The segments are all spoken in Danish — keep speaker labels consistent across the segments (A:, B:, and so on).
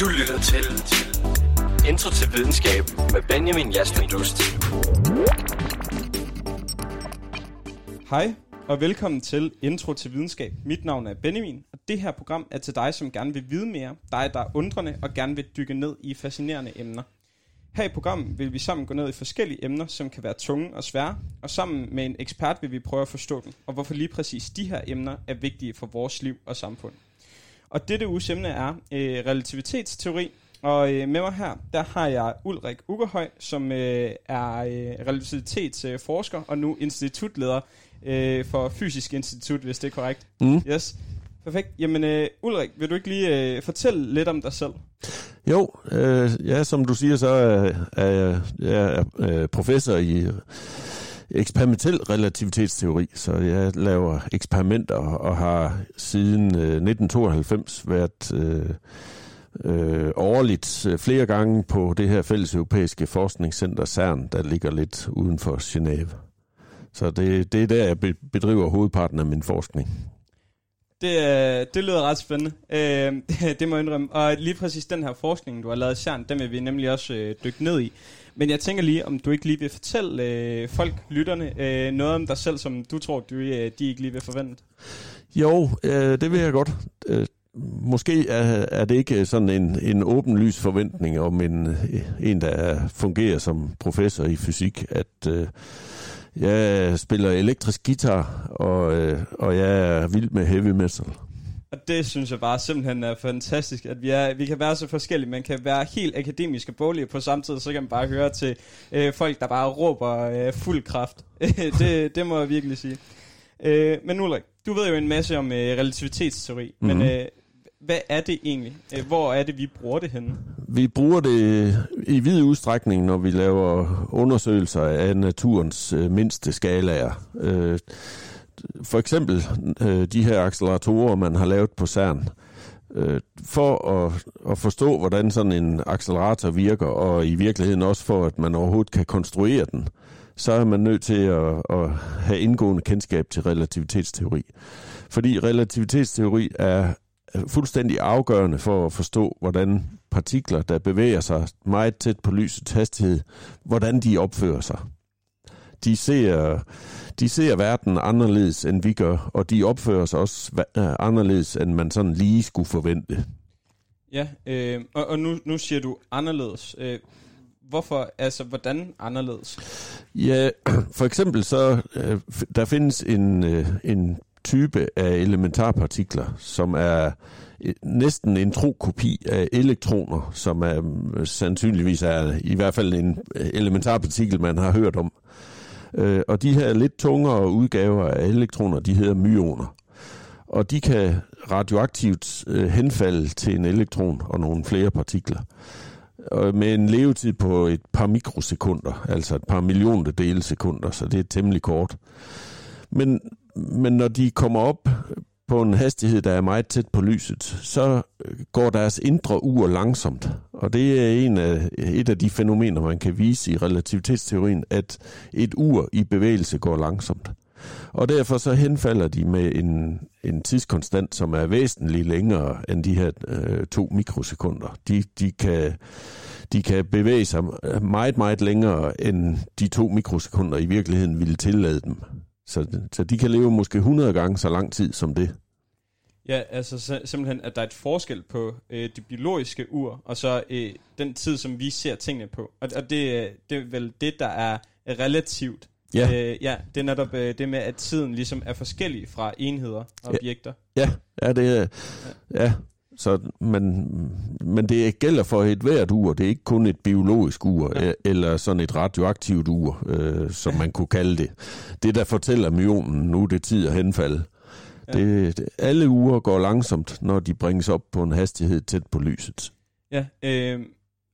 A: Du lytter til Intro til videnskab med Benjamin Jasmin Dust.
B: Hej og velkommen til Intro til Videnskab. Mit navn er Benjamin, og det her program er til dig, som gerne vil vide mere, dig der er undrende og gerne vil dykke ned i fascinerende emner. Her i programmet vil vi sammen gå ned i forskellige emner, som kan være tunge og svære, og sammen med en ekspert vil vi prøve at forstå dem, og hvorfor lige præcis de her emner er vigtige for vores liv og samfund. Og dette uges emne er øh, relativitetsteori, og øh, med mig her, der har jeg Ulrik Ugerhøj, som øh, er øh, relativitetsforsker og nu institutleder øh, for Fysisk Institut, hvis det er korrekt.
C: Mm.
B: Yes. Perfekt. Jamen, øh, Ulrik, vil du ikke lige øh, fortælle lidt om dig selv?
C: Jo, øh, ja, som du siger, så er, er jeg, jeg er øh, professor i eksperimentel relativitetsteori, så jeg laver eksperimenter og har siden øh, 1992 været øh, øh, årligt øh, flere gange på det her fælles europæiske forskningscenter CERN, der ligger lidt uden for Genève. Så det, det er der, jeg bedriver hovedparten af min forskning.
B: Det, øh, det lyder ret spændende. Øh, det må jeg indrømme. Og lige præcis den her forskning, du har lavet i CERN, den vil vi nemlig også øh, dykke ned i. Men jeg tænker lige, om du ikke lige vil fortælle øh, folk, lytterne, øh, noget om dig selv, som du tror, du, øh, de ikke lige vil forvente.
C: Jo, øh, det vil jeg godt. Øh, måske er, er det ikke sådan en, en åbenlys forventning om en, øh, en, der fungerer som professor i fysik, at øh, jeg spiller elektrisk guitar, og, øh, og jeg er vild med heavy metal.
B: Og det synes jeg bare simpelthen er fantastisk, at vi, er, vi kan være så forskellige. Man kan være helt akademisk og boglig på samme tid, så kan man bare høre til øh, folk, der bare råber øh, fuld kraft. det, det må jeg virkelig sige. Øh, men Ulrik, du ved jo en masse om øh, relativitetsteori, mm-hmm. men øh, hvad er det egentlig? Øh, Hvor er det, vi bruger det henne?
C: Vi bruger det i vid udstrækning, når vi laver undersøgelser af naturens øh, mindste skalaer. For eksempel øh, de her acceleratorer, man har lavet på CERN. Øh, for at, at forstå, hvordan sådan en accelerator virker, og i virkeligheden også for, at man overhovedet kan konstruere den, så er man nødt til at, at have indgående kendskab til relativitetsteori. Fordi relativitetsteori er fuldstændig afgørende for at forstå, hvordan partikler, der bevæger sig meget tæt på lysets hastighed, hvordan de opfører sig. De ser, de ser verden anderledes, end vi gør, og de opfører sig også anderledes, end man sådan lige skulle forvente.
B: Ja, øh, og, og nu, nu siger du anderledes. Øh, hvorfor, altså hvordan anderledes?
C: Ja, for eksempel så, øh, der findes en, øh, en type af elementarpartikler, som er næsten en tro kopi af elektroner, som er sandsynligvis er i hvert fald en elementarpartikel, man har hørt om. Øh, Og de her lidt tungere udgaver af elektroner, de hedder myoner. Og de kan radioaktivt øh, henfalde til en elektron og nogle flere partikler. Og med en levetid på et par mikrosekunder, altså et par millioner dele sekunder, så det er temmelig kort. Men, men når de kommer op på en hastighed, der er meget tæt på lyset, så øh, går deres indre ur langsomt. Og det er en af, et af de fænomener, man kan vise i relativitetsteorien, at et ur i bevægelse går langsomt. Og derfor så henfalder de med en, en tidskonstant, som er væsentligt længere end de her øh, to mikrosekunder. De, de, kan, de kan bevæge sig meget, meget længere, end de to mikrosekunder i virkeligheden ville tillade dem. Så, så de kan leve måske 100 gange så lang tid som det.
B: Ja, altså simpelthen, at der er et forskel på øh, det biologiske ur, og så øh, den tid, som vi ser tingene på. Og, og det, det er vel det, der er relativt.
C: Ja.
B: Øh, ja, det er netop øh, det med, at tiden ligesom er forskellig fra enheder og objekter.
C: Ja, ja det er... Ja. ja. Så, men, men det gælder for et hvert ur. Det er ikke kun et biologisk ur, ja. eller sådan et radioaktivt ur, øh, som man kunne kalde det. Det, der fortæller myonen, nu er det tid at henfalde. Ja. Det, det, alle uger går langsomt, når de bringes op på en hastighed tæt på lyset.
B: Ja, øh,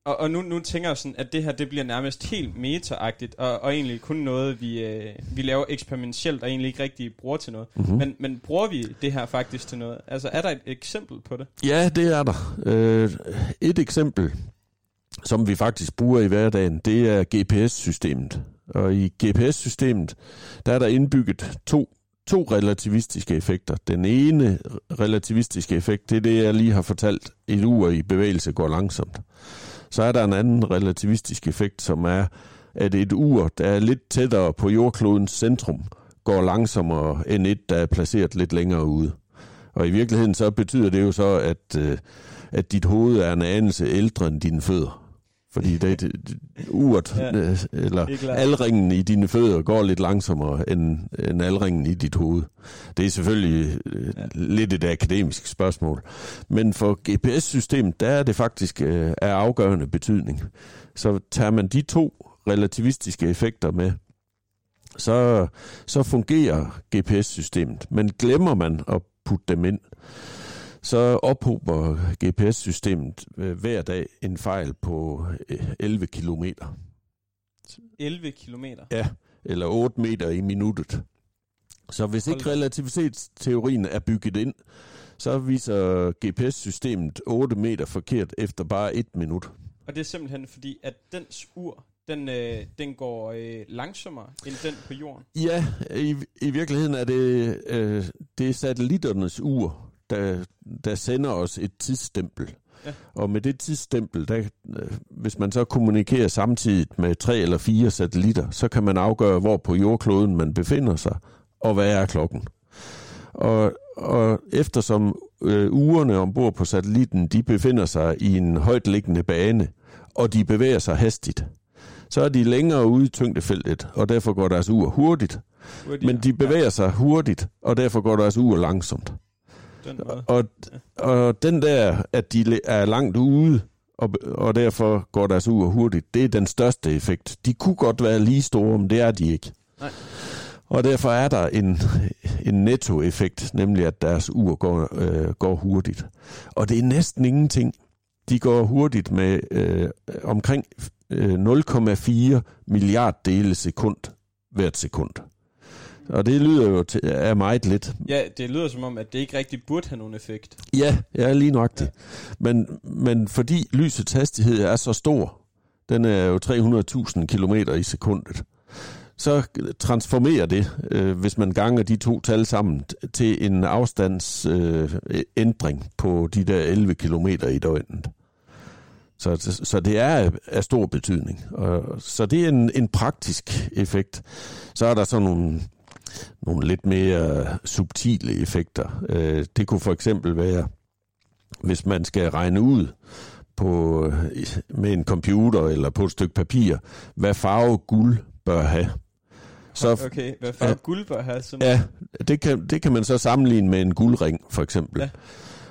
B: og, og nu, nu tænker jeg sådan, at det her det bliver nærmest helt meta-agtigt, og, og egentlig kun noget, vi, øh, vi laver eksperimentelt, og egentlig ikke rigtig bruger til noget. Mm-hmm. Men, men bruger vi det her faktisk til noget? Altså, er der et eksempel på det?
C: Ja, det er der. Øh, et eksempel, som vi faktisk bruger i hverdagen, det er GPS-systemet. Og i GPS-systemet, der er der indbygget to to relativistiske effekter. Den ene relativistiske effekt, det er det, jeg lige har fortalt. Et ur i bevægelse går langsomt. Så er der en anden relativistisk effekt, som er, at et ur, der er lidt tættere på jordklodens centrum, går langsommere end et, der er placeret lidt længere ude. Og i virkeligheden så betyder det jo så, at, øh, at dit hoved er en anelse ældre end dine fødder. Fordi det, det, det uret,
B: Ja,
C: ja, eller
B: det er
C: alringen i dine fødder går lidt langsommere end, end alringen i dit hoved. Det er selvfølgelig øh,
B: Ja.
C: lidt et akademisk spørgsmål. Men for GPS-systemet, der er det faktisk øh, af afgørende betydning. Så tager man de to relativistiske effekter med, så, så fungerer GPS-systemet. Men glemmer man at putte dem ind, så ophober GPS-systemet øh, hver dag en fejl på øh, 11 kilometer.
B: 11 kilometer.
C: Ja, eller 8 meter i minuttet. Så hvis ikke relativitetsteorien er bygget ind, så viser GPS-systemet 8 meter forkert efter bare et minut.
B: Og det er simpelthen fordi, at dens ur, den, øh, den går øh, langsommere end den på jorden.
C: Ja, i, i virkeligheden er det, øh, det er satellitternes ur, der, der sender os et tidsstempel.
B: Ja.
C: Og med det tidsstempel, der, øh, hvis man så kommunikerer samtidig med tre eller fire satellitter, så kan man afgøre, hvor på jordkloden man befinder sig, og hvad er klokken. Og, og eftersom øh, ugerne ombord på satellitten, de befinder sig i en højt liggende bane, og de bevæger sig hastigt, så er de længere ude i tyngdefeltet, og derfor går deres ur hurtigt. Men de bevæger sig hurtigt, og derfor går deres ur langsomt.
B: Ja, den måde.
C: Og, og den der, at de er langt ude, og, og derfor går deres ur hurtigt, det er den største effekt. De kunne godt være lige store, men det er de ikke.
B: Nej.
C: Og derfor er der en, en nettoeffekt, nemlig at deres ur går, øh, går hurtigt. Og det er næsten ingenting. De går hurtigt med øh, omkring øh, 0,4 milliarddele sekund hvert sekund. Og det lyder jo til, er meget lidt.
B: Ja, det lyder som om, at det ikke rigtig burde have nogen effekt.
C: Ja, ja lige nøjagtigt. Ja. Men, men fordi lysets hastighed er så stor, den er jo 300.000 km i sekundet, så transformerer det, øh, hvis man ganger de to tal sammen, til en afstandsændring øh, på de der 11 km i døgnet. Så, så det er af- stor betydning. Og, så det er en, en praktisk effekt. Så er der så nogle, nogle lidt mere subtile effekter. Øh, det kunne for eksempel være, hvis man skal regne ud på, med en computer eller på et stykke papir, hvad farve guld bør have. Så,
B: Okay, hvad farve
C: Ja.
B: guld bør have sådan
C: Ja, det kan, det kan man så sammenligne med en guldring, for eksempel.
B: Ja.
C: Ja.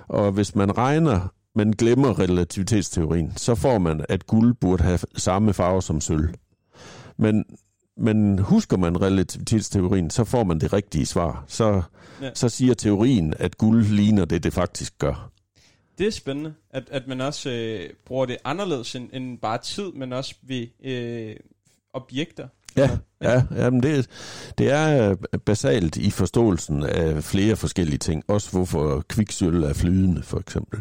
C: Og hvis man regner, men glemmer relativitetsteorien, så får man, at guld burde have samme farve som sølv. Men, men husker man relativitetsteorien, så får man det rigtige svar. Så,
B: Ja.
C: ja. så siger teorien, at guld ligner det, det faktisk gør.
B: Det er spændende, at, at man også øh, bruger det anderledes end, end bare tid, men også ved øh, objekter.
C: Ja, ja jamen det, det er øh, basalt i forståelsen af flere forskellige ting. Også hvorfor kviksøl er flydende, for eksempel.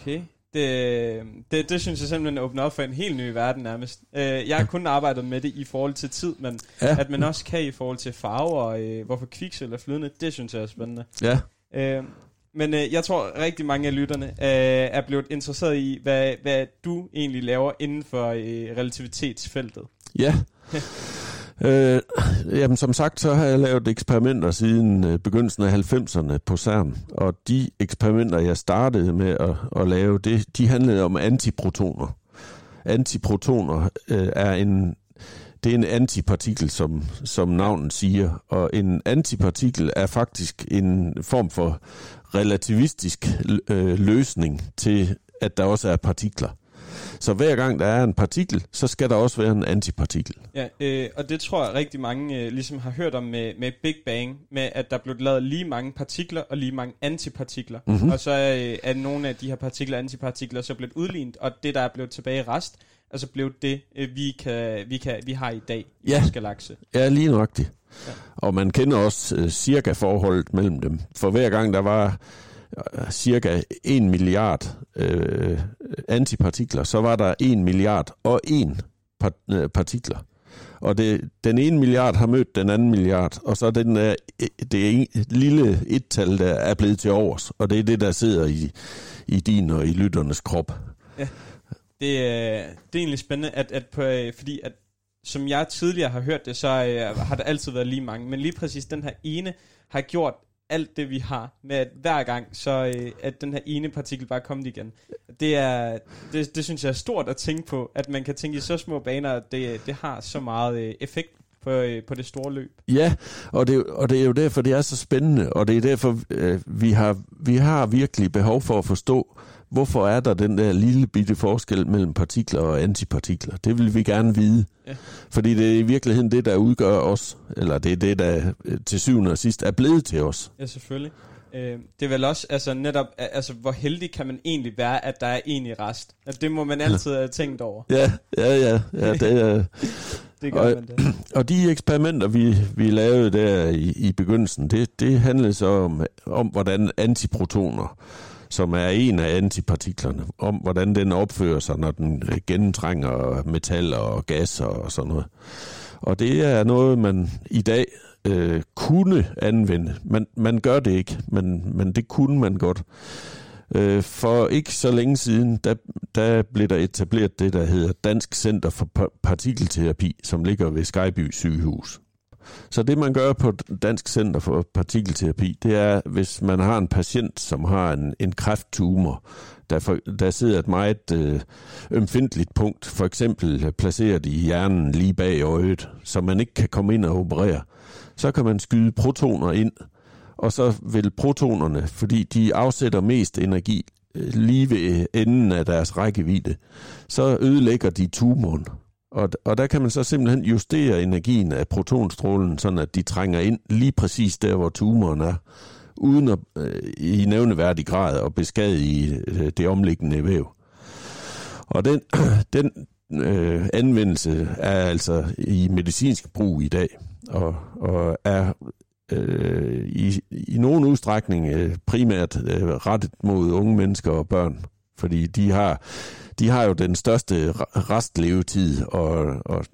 B: Okay. Det, det, det synes jeg simpelthen åbner op for en helt ny verden nærmest. Øh, jeg har kun arbejdet med det i forhold til tid, men
C: Ja,
B: at man også kan i forhold til farver, og øh, hvorfor kviksøl er flydende, det synes jeg er spændende.
C: ja,
B: Øh, men øh, jeg tror rigtig mange af lytterne øh, er blevet interesseret i, hvad, hvad du egentlig laver inden for øh, relativitetsfeltet.
C: ja. Øh, jamen som sagt, så har jeg lavet eksperimenter siden øh, begyndelsen af 90'erne på CERN, og de eksperimenter, jeg startede med at, at lave, det, de handlede om antiprotoner. Antiprotoner øh, er en det er en antipartikel, som, som navnet siger, og en antipartikel er faktisk en form for relativistisk øh, løsning til, at der også er partikler. Så hver gang der er en partikel, så skal der også være en antipartikel.
B: Ja, øh, og det tror jeg rigtig mange øh, ligesom har hørt om med, med Big Bang, med at der blev lavet lige mange partikler og lige mange antipartikler. Mm-hmm. Og så øh, er nogle af de her partikler og antipartikler så blevet udlignet, og det der er blevet tilbage i rest, er så blevet det, øh, vi, kan, vi, kan, vi har i dag i
C: Ja.
B: vores galakse.
C: Ja, lige nøjagtigt.
B: Ja.
C: Og man kender også øh, cirka forholdet mellem dem. For hver gang der var Øh, cirka 1 milliard øh, antipartikler, så var der 1 milliard og 1 øh, partikler. Og det, den ene milliard har mødt den anden milliard, og så er den der, øh, det en, lille et-tal, der er blevet til overs, og det er det, der sidder i, i din og i lytternes krop. Ja,
B: det, det er egentlig spændende, at, at på, fordi at, som jeg tidligere har hørt det, så øh, har der altid været lige mange, men lige præcis den her ene har gjort alt det, vi har, med at hver gang, så øh, at den her ene partikel bare kommer igen. Det, er, det, det synes jeg er stort at tænke på, at man kan tænke i så små baner, at det, det har så meget øh, effekt på, øh, på det store løb.
C: Ja, og det, og det er jo derfor, det er så spændende, og det er derfor, øh, vi, har, vi har virkelig behov for at forstå, hvorfor er der den der lille bitte forskel mellem partikler og antipartikler? Det vil vi gerne vide. Ja. Fordi det er i virkeligheden det, der udgør os, eller det er det, der øh, til syvende og sidst er blevet til os.
B: Ja, selvfølgelig. Øh, det er vel også, altså netop, altså hvor heldig kan man egentlig være, at der er en i rest? Altså, det må man altid have tænkt over.
C: Ja, ja, ja. ja det, er,
B: det gør og, man det.
C: Og de eksperimenter, vi, vi lavede der i, i begyndelsen, det, det handlede så om, om, hvordan antiprotoner som er en af antipartiklerne, om hvordan den opfører sig, når den gennemtrænger metal og gas og sådan noget. Og det er noget, man i dag øh, kunne anvende. Man, man gør det ikke, men, men det kunne man godt. Øh, for ikke så længe siden, der, der blev der etableret det, der hedder Dansk Center for Partikelterapi, som ligger ved Skyby sygehus. Så det, man gør på Dansk Center for Partikelterapi, det er, hvis man har en patient, som har en, en kræfttumor, der, for, der sidder et meget øh, ømfindtligt punkt, for eksempel placeret i hjernen lige bag øjet, så man ikke kan komme ind og operere, så kan man skyde protoner ind, og så vil protonerne, fordi de afsætter mest energi øh, lige ved enden af deres rækkevidde, så ødelægger de tumoren. Og, og der kan man så simpelthen justere energien af protonstrålen, sådan at de trænger ind lige præcis der, hvor tumoren er, uden at, øh, i nævneværdig grad at beskadige øh, det omliggende væv. Og den, den øh, anvendelse er altså i medicinsk brug i dag, og, og er øh, i, i nogen udstrækning øh, primært øh, rettet mod unge mennesker og børn, fordi de har de har jo den største restlevetid, og, og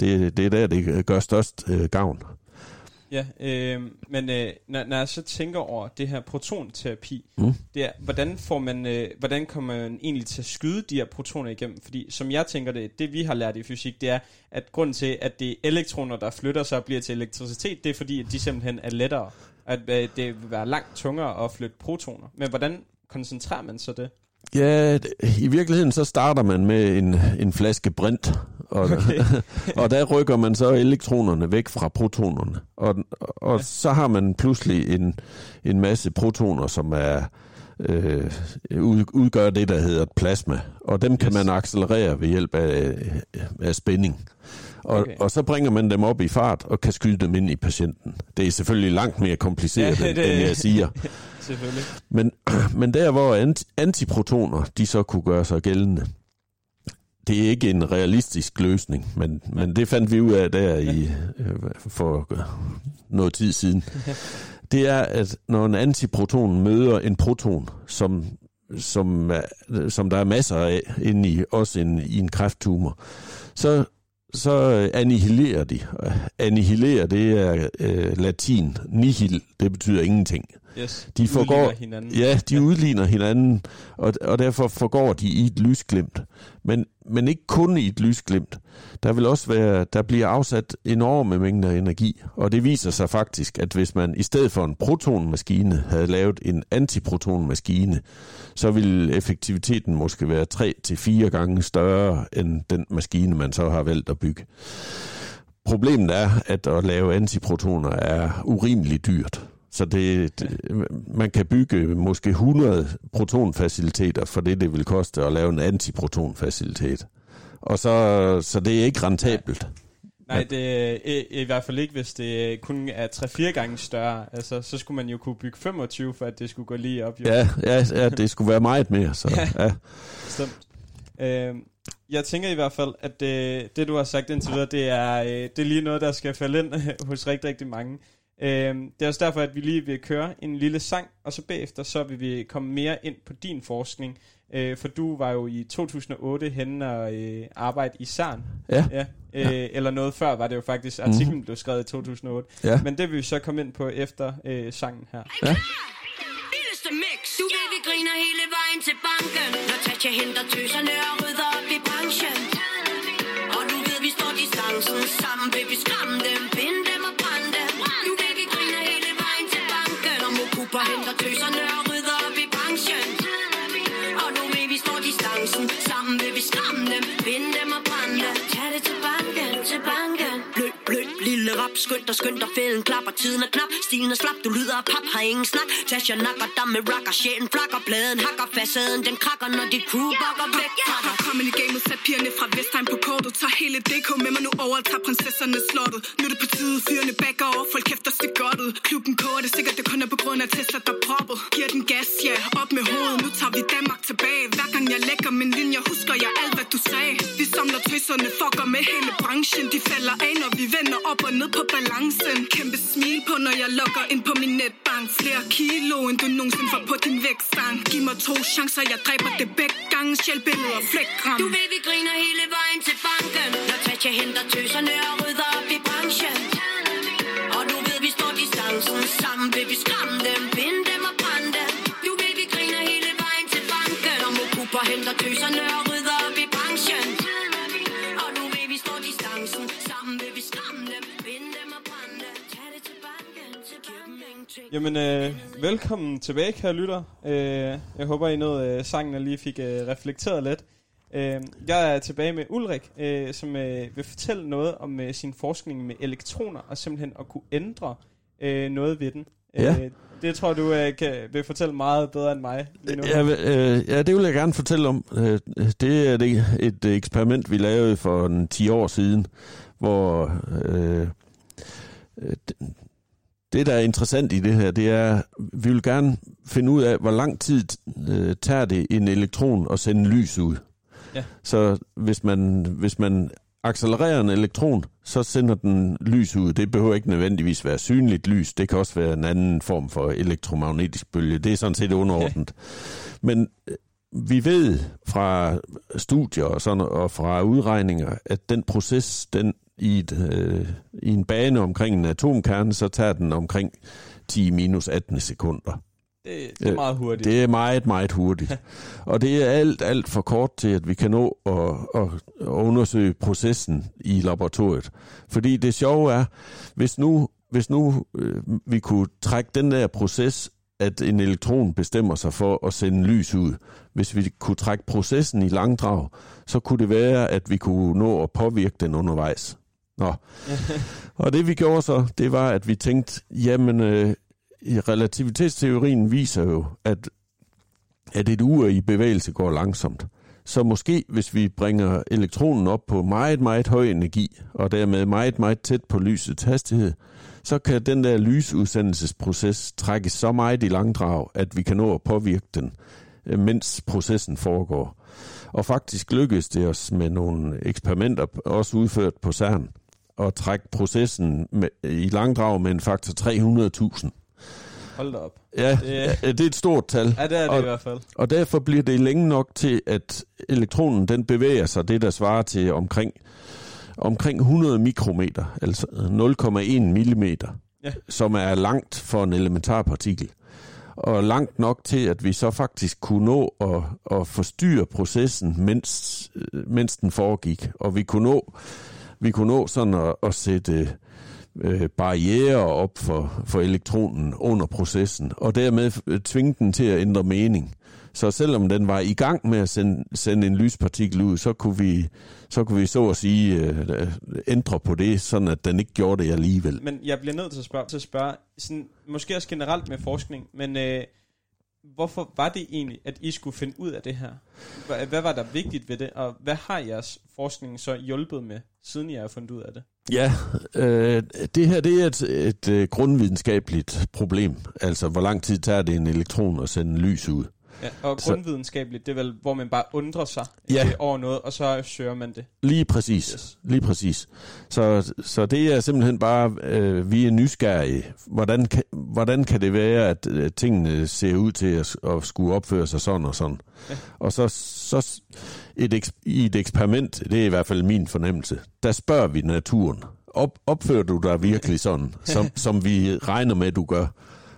C: det, det er der, det gør størst øh, gavn.
B: Ja, øh, men øh, når, når jeg så tænker over det her protonterapi, mm. det er, hvordan, får man, øh, hvordan kommer man egentlig til at skyde de her protoner igennem? Fordi som jeg tænker det, det vi har lært i fysik, det er, at grunden til, at det er elektroner, der flytter sig og bliver til elektricitet, det er fordi, at de simpelthen er lettere. At øh, det vil være langt tungere at flytte protoner. Men hvordan koncentrerer man så det?
C: Ja, i virkeligheden så starter man med en, en flaske brint, og, okay. og der rykker man så elektronerne væk fra protonerne. Og, og ja. så har man pludselig en, en masse protoner, som er øh, udgør det, der hedder plasma. Og dem kan yes. man accelerere ved hjælp af, af spænding. Og, okay. og så bringer man dem op i fart og kan skyde dem ind i patienten. Det er selvfølgelig langt mere kompliceret, ja, det, end jeg siger.
B: selvfølgelig.
C: Men, men der, hvor antiprotoner de så kunne gøre sig gældende, det er ikke en realistisk løsning, men, men det fandt vi ud af der i, øh, for noget tid siden. Det er, at når en antiproton møder en proton, som, som, som der er masser af inde i, også en, i en kræfttumor, så så øh, annihilerer de. Øh, annihilerer, det er øh, latin. Nihil, det betyder ingenting.
B: Yes, de forgår, hinanden.
C: Ja, de ja. udligner hinanden, og, og derfor forgår de i et lysglimt. Men, men ikke kun i et lysglimt. Der vil også være, der bliver afsat enorme mængder energi, og det viser sig faktisk, at hvis man i stedet for en protonmaskine havde lavet en antiprotonmaskine, så ville effektiviteten måske være 3 til fire gange større end den maskine, man så har valgt at bygge. Problemet er, at at lave antiprotoner er urimeligt dyrt. Så det, det, man kan bygge måske 100 protonfaciliteter for det, det vil koste at lave en antiprotonfacilitet. Og så, så det er ikke rentabelt.
B: Nej, det er i, i hvert fald ikke, hvis det kun er 3-4 gange større. Altså, så skulle man jo kunne bygge 25, for at det skulle gå lige op. Jo.
C: Ja, ja, ja, det skulle være meget mere. Så, ja, ja.
B: bestemt. Øh, jeg tænker i hvert fald, at det, det du har sagt indtil videre, det er, øh, det er lige noget, der skal falde ind hos rigtig, rigtig mange. Øh, det er også derfor, at vi lige vil køre en lille sang, og så bagefter så vil vi komme mere ind på din forskning. Øh, for du var jo i 2008 henne og øh, arbejde i CERN.
C: Ja.
B: ja. Øh, eller noget før var det jo faktisk. Artiklen blev skrevet i 2008.
C: Ja.
B: Men det vil vi så komme ind på efter øh, sangen her.
C: Ja.
D: Vildeste mix. Du ved, vi griner hele vejen til banken. Når Tatja henter tøserne og rydder op i branchen. Og du ved, vi står distancen sammen. Vil vi skræmme dem, blød, lille. Skynd dig, skynd dig, fælden klapper. Tiden er knap, stilen er slap. Du lyder af pap, har ingen snak. Tasha nakker dig med rocker. Sjælen flakker, pladen hakker. Facaden, den krakker, når dit crew bakker væk fra dig.
E: Kommen i gamet, sat pigerne fra Vestheim på kortet Tager hele DK med mig nu over tager prinsesserne slottet Nu er det på tide, fyrene backer over, folk kæfter sig godt ud Klubben koger det sikkert, det kun er på grund af Tesla, der proppet Giver den gas, ja, op med hovedet, nu tager vi Danmark tilbage Hver gang jeg lægger min linje, husker jeg alt, hvad du sagde Vi samler tøserne, fucker med hele branchen De falder af, når vi vender op og ned på balancen. Kæmpe smil på, når jeg logger ind på min netbank. Flere kilo, end du nogensinde får på din vægtstang Giv mig to chancer, jeg dræber det begge gange. Sjælbilleder, flækram
D: Du ved, vi griner hele vejen til banken. Når Tatja henter tøserne og rydder
B: Jamen, øh, velkommen tilbage, kære lytter. Øh, jeg håber, I nåede øh, sangen og lige fik øh, reflekteret lidt. Øh, jeg er tilbage med Ulrik, øh, som øh, vil fortælle noget om øh, sin forskning med elektroner, og simpelthen at kunne ændre øh, noget ved den.
C: Ja.
B: Øh, det tror du øh, kan, vil fortælle meget bedre end mig lige nu.
C: Ja, øh, ja, det vil jeg gerne fortælle om. Øh, det er et, et eksperiment, vi lavede for en 10 år siden, hvor øh, øh, det- der er interessant i det her, det er, vi vil gerne finde ud af, hvor lang tid øh, tager det en elektron at sende lys ud.
B: Ja.
C: Så hvis man, hvis man accelererer en elektron, så sender den lys ud. Det behøver ikke nødvendigvis være synligt lys. Det kan også være en anden form for elektromagnetisk bølge. Det er sådan set underordnet. Men øh, vi ved fra studier og, sådan, og fra udregninger, at den proces, den i, et, øh, i en bane omkring en atomkerne, så tager den omkring 10 minus 18 sekunder.
B: Det, det er meget hurtigt.
C: Det er meget, meget hurtigt. og det er alt, alt for kort til, at vi kan nå at, at, at undersøge processen i laboratoriet. Fordi det sjove er, hvis nu, hvis nu øh, vi kunne trække den der proces, at en elektron bestemmer sig for at sende lys ud. Hvis vi kunne trække processen i langdrag, så kunne det være, at vi kunne nå at påvirke den undervejs. Nå. og det vi gjorde så, det var, at vi tænkte, jamen, øh, i relativitetsteorien viser jo, at, at et ur i bevægelse går langsomt. Så måske, hvis vi bringer elektronen op på meget, meget høj energi, og dermed meget, meget tæt på lysets hastighed, så kan den der lysudsendelsesproces trækkes så meget i langdrag, at vi kan nå at påvirke den, øh, mens processen foregår. Og faktisk lykkedes det os med nogle eksperimenter, også udført på CERN, at trække processen med, i langdrag med en faktor 300.000.
B: Hold da op.
C: Ja,
B: Det-
C: det, er et stort tal.
B: Ja, det er det
C: og,
B: i hvert fald.
C: Og derfor bliver det længe nok til, at elektronen den bevæger sig det, der svarer til omkring, omkring 100 mikrometer, altså 0,1 millimeter,
B: Ja.
C: som er langt for en elementarpartikel. Og langt nok til, at vi så faktisk kunne nå at, at forstyrre processen, mens, mens den foregik. Og vi kunne nå, vi kunne nå sådan at, at sætte øh, barriere op for, for elektronen under processen, og dermed øh, tvinge den til at ændre mening. Så selvom den var i gang med at sende, sende en lyspartikel ud, så kunne vi så, kunne vi så at sige øh, ændre på det, sådan at den ikke gjorde det alligevel.
B: Men jeg bliver nødt til at spørge, til at spørge sådan, måske også generelt med forskning, men øh, hvorfor var det egentlig, at I skulle finde ud af det her? Hvad, hvad var der vigtigt ved det, og hvad har jeres forskning så hjulpet med, siden I har fundet ud af det?
C: Ja, øh, det her det er et, et øh, grundvidenskabeligt problem. Altså, hvor lang tid tager det en elektron at sende lys ud?
B: Ja, og grundvidenskabeligt, det er vel, hvor man bare undrer sig
C: Ja.
B: øh, over noget, og så søger man det.
C: Lige præcis.
B: Yes.
C: Lige præcis. Så, så det er simpelthen bare, øh, vi er nysgerrige. Hvordan kan, hvordan kan det være, at øh, tingene ser ud til at, at skulle opføre sig sådan og sådan?
B: Ja.
C: Og så, så et, eks- i et eksperiment, det er i hvert fald min fornemmelse, der spørger vi naturen. Op, opfører du dig virkelig sådan, som, som vi regner med, du gør?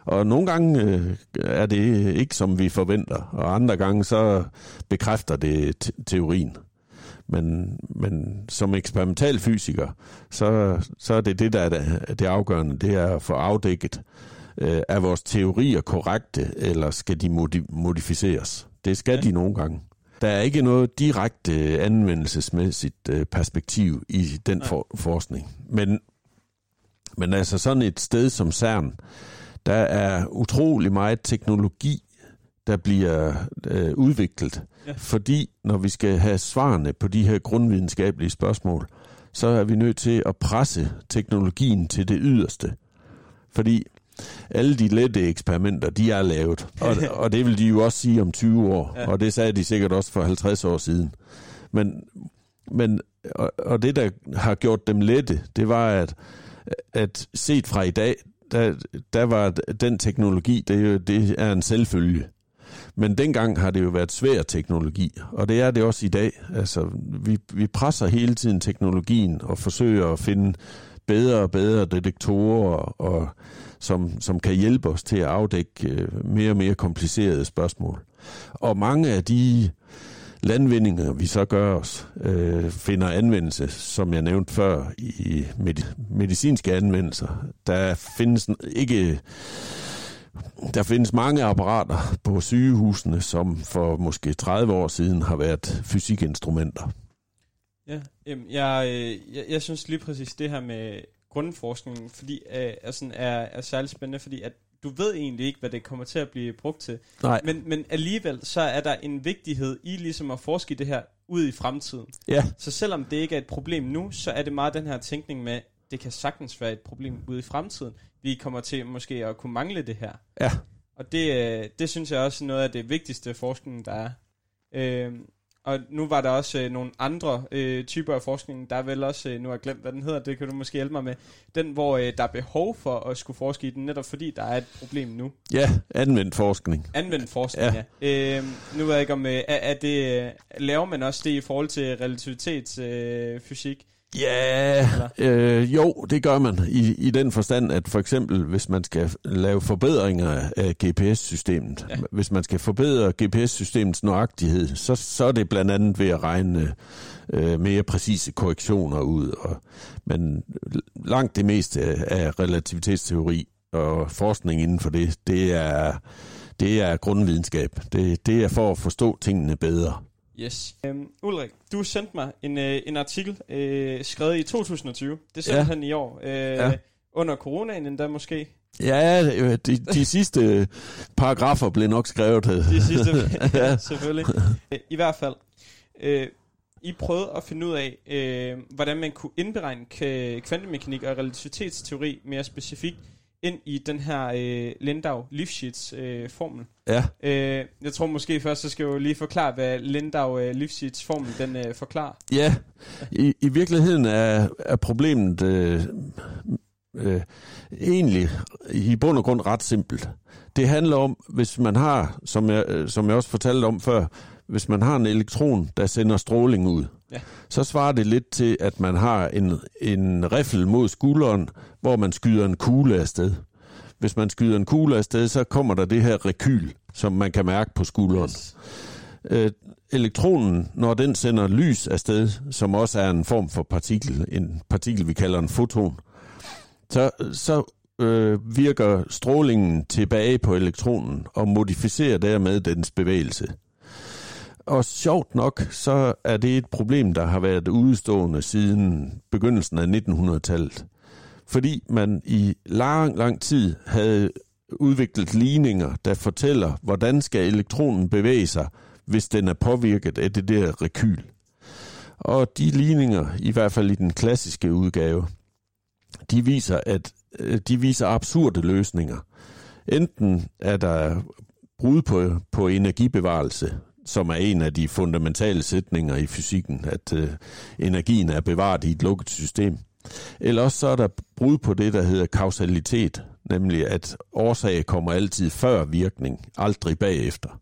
C: Og nogle gange øh, er det ikke, som vi forventer, og andre gange så bekræfter det te- teorien. Men, men som eksperimental fysiker, så, så er det det, der er det, det afgørende, det er at få afdækket, øh, er vores teorier korrekte, eller skal de modi- modificeres? Det skal
B: Ja.
C: de nogle gange. Der er ikke noget direkte anvendelsesmæssigt øh, perspektiv i den for, forskning. Men, men altså sådan et sted som CERN, der er utrolig meget teknologi, der bliver øh, udviklet.
B: Ja.
C: Fordi når vi skal have svarene på de her grundvidenskabelige spørgsmål, så er vi nødt til at presse teknologien til det yderste. Fordi alle de lette eksperimenter, de er lavet. Og, og det vil de jo også sige om 20 år.
B: Ja.
C: Og det sagde de sikkert også for 50 år siden. Men, men og, og det, der har gjort dem lette, det var, at, at set fra i dag, der, der var den teknologi, det er, jo, det er en selvfølge. Men dengang har det jo været svær teknologi, og det er det også i dag. Altså, vi, vi presser hele tiden teknologien og forsøger at finde bedre og bedre detektorer, og, som, som kan hjælpe os til at afdække øh, mere og mere komplicerede spørgsmål. Og mange af de landvindinger, vi så gør os, øh, finder anvendelse, som jeg nævnte før, i med, medicinske anvendelser. Der findes ikke der findes mange apparater på sygehusene, som for måske 30 år siden har været fysikinstrumenter.
B: Ja, jamen, jeg, øh, jeg, jeg synes lige præcis det her med grundforskningen, fordi øh, er, sådan, er, er særlig spændende, fordi at du ved egentlig ikke, hvad det kommer til at blive brugt til.
C: Nej,
B: Men, men alligevel, så er der en vigtighed i ligesom at forske i det her ud i fremtiden.
C: ja,
B: Så selvom det ikke er et problem nu, så er det meget den her tænkning med, det kan sagtens være et problem ude i fremtiden. Vi kommer til måske at kunne mangle det her.
C: ja,
B: Og det, øh, det synes jeg også er noget af det vigtigste forskning, der er. Øh, og nu var der også øh, nogle andre øh, typer af forskning. Der er vel også, øh, nu har jeg glemt, hvad den hedder, det kan du måske hjælpe mig med. Den, hvor øh, der er behov for at skulle forske i den, netop fordi der er et problem nu.
C: ja, anvendt forskning.
B: Anvendt forskning, ja. ja. Øh, nu ved jeg ikke om, øh, er, er det, øh, laver man også det i forhold til relativitetsfysik? Øh, fysik?
C: Ja, øh, jo, det gør man i, i den forstand, at for eksempel, hvis man skal lave forbedringer af GPS-systemet,
B: Ja.
C: ja. hvis man skal forbedre GPS-systemets nøjagtighed, så, så er det blandt andet ved at regne øh, mere præcise korrektioner ud. Og, men langt det meste af relativitetsteori og forskning inden for det, det er, det er grundvidenskab. Det, det er for at forstå tingene bedre.
B: Yes. Øhm, Ulrik, du sendte mig en, øh, en artikel øh, skrevet i 2020. Det er
C: Ja.
B: simpelthen i år. Øh,
C: Ja.
B: Under coronaen endda måske.
C: Ja, øh, de, de sidste paragrafer blev nok skrevet. øh,
B: De sidste, ja, selvfølgelig. Øh, I hvert fald. Øh, I prøvede at finde ud af, øh, hvordan man kunne indberegne kvantemekanik og relativitetsteori mere specifikt ind i den her øh, Lindau-Lifshitz øh, formel.
C: Ja,
B: Øh, jeg tror måske først, så skal jeg jo lige forklare, hvad Lindau øh, Lifshitz formel den øh, forklarer.
C: ja. I, i virkeligheden er, er problemet øh, øh, egentlig i bund og grund ret simpelt. Det handler om, hvis man har, som jeg, øh, som jeg også fortalte om før, hvis man har en elektron, der sender stråling ud,
B: Ja.
C: så svarer det lidt til, at man har en, en riffel mod skulderen, hvor man skyder en kugle afsted. Hvis man skyder en kugle afsted, så kommer der det her rekyl, som man kan mærke på skulderen.
B: Yes.
C: øh, elektronen, når den sender lys afsted, som også er en form for partikel, en partikel, vi kalder en foton, så, så øh, virker strålingen tilbage på elektronen og modificerer dermed dens bevægelse. Og sjovt nok, så er det et problem, der har været udstående siden begyndelsen af 1900-tallet. Fordi man i lang, lang tid havde udviklet ligninger, der fortæller, hvordan skal elektronen bevæge sig, hvis den er påvirket af det der rekyl. Og de ligninger, i hvert fald i den klassiske udgave, de viser, at øh, de viser absurde løsninger. Enten er der brud på, på energibevarelse, som er en af de fundamentale sætninger i fysikken, at øh, energien er bevaret i et lukket system. Eller også så er der brud på det, der hedder kausalitet, nemlig at årsag kommer altid før virkning, aldrig bagefter.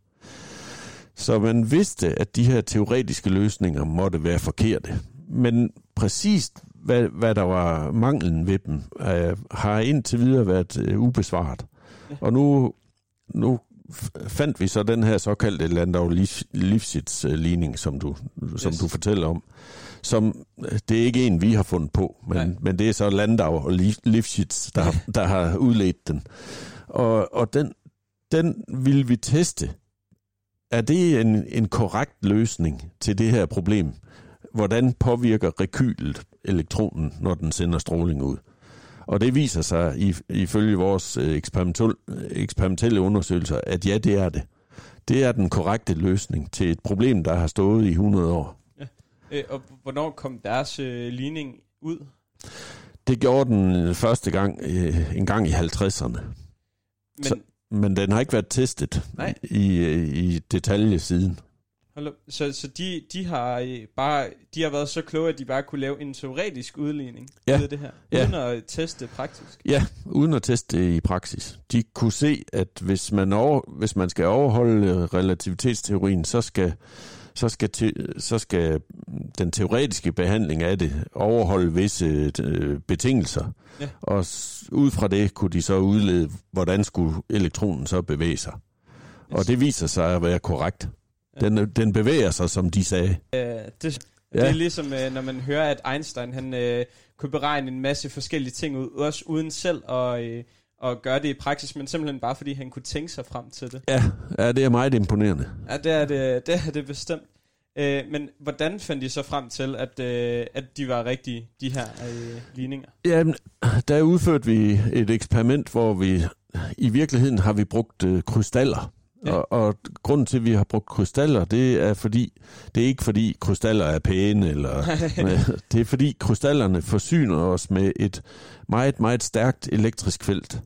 C: Så man vidste, at de her teoretiske løsninger måtte være forkerte. Men præcist, hvad, hvad der var manglen ved dem, øh, har indtil videre været øh, ubesvaret. Og nu, nu fandt vi så den her såkaldte Landau Lifshitz-ligning, som du, som
B: Yes.
C: du fortæller om. Som, øh, det er ikke en, vi har fundet på,
B: Nej.
C: men, men det er så Landau og Lif- Lifshitz, der, har- der har udledt den. Og, og den, den vil vi teste. Er det en, en korrekt løsning til det her problem? Hvordan påvirker rekylet elektronen, når den sender stråling ud? Og det viser sig i- ifølge vores øh, eksperimentelle undersøgelser, at ja, det er det. Det er den korrekte løsning til et problem, der har stået i 100 år.
B: Øh, og hvornår kom deres øh, ligning ud?
C: Det gjorde den første gang øh, en gang i 50'erne.
B: Men,
C: Så- Men den har ikke været testet
B: Nej.
C: i, øh, i detalje siden.
B: Hold op. så, så de, de har øh, bare de har været så kloge, at de bare kunne lave en teoretisk udligning
C: Ja.
B: ud af det her,
C: Ja.
B: uden at teste praktisk.
C: Ja, uden at teste det i praksis. De kunne se, at hvis man, over, hvis man skal overholde øh, relativitetsteorien, så skal, så, skal te, så skal den teoretiske behandling af det overholde visse øh, betingelser.
B: Ja.
C: Og ud fra det kunne de så udlede, hvordan skulle elektronen så bevæge sig. Og det viser sig at være korrekt. Den, den bevæger sig, som de sagde.
B: Øh, det, det
C: Ja.
B: er ligesom, øh, når man hører, at Einstein han øh, kunne beregne en masse forskellige ting ud, også uden selv at, øh, at gøre det i praksis, men simpelthen bare fordi han kunne tænke sig frem til det.
C: Ja, ja det er meget imponerende.
B: Ja, det er det, det, er det bestemt. Øh, men hvordan fandt de så frem til, at, øh, at de var rigtige, de her øh, ligninger?
C: Jamen, der udførte vi et eksperiment, hvor vi i virkeligheden har vi brugt øh, krystaller.
B: Ja.
C: Og, og grunden til, at vi har brugt krystaller, det er fordi, det er ikke fordi krystaller er pæne, eller det er fordi krystallerne forsyner os med et meget, meget stærkt elektrisk felt.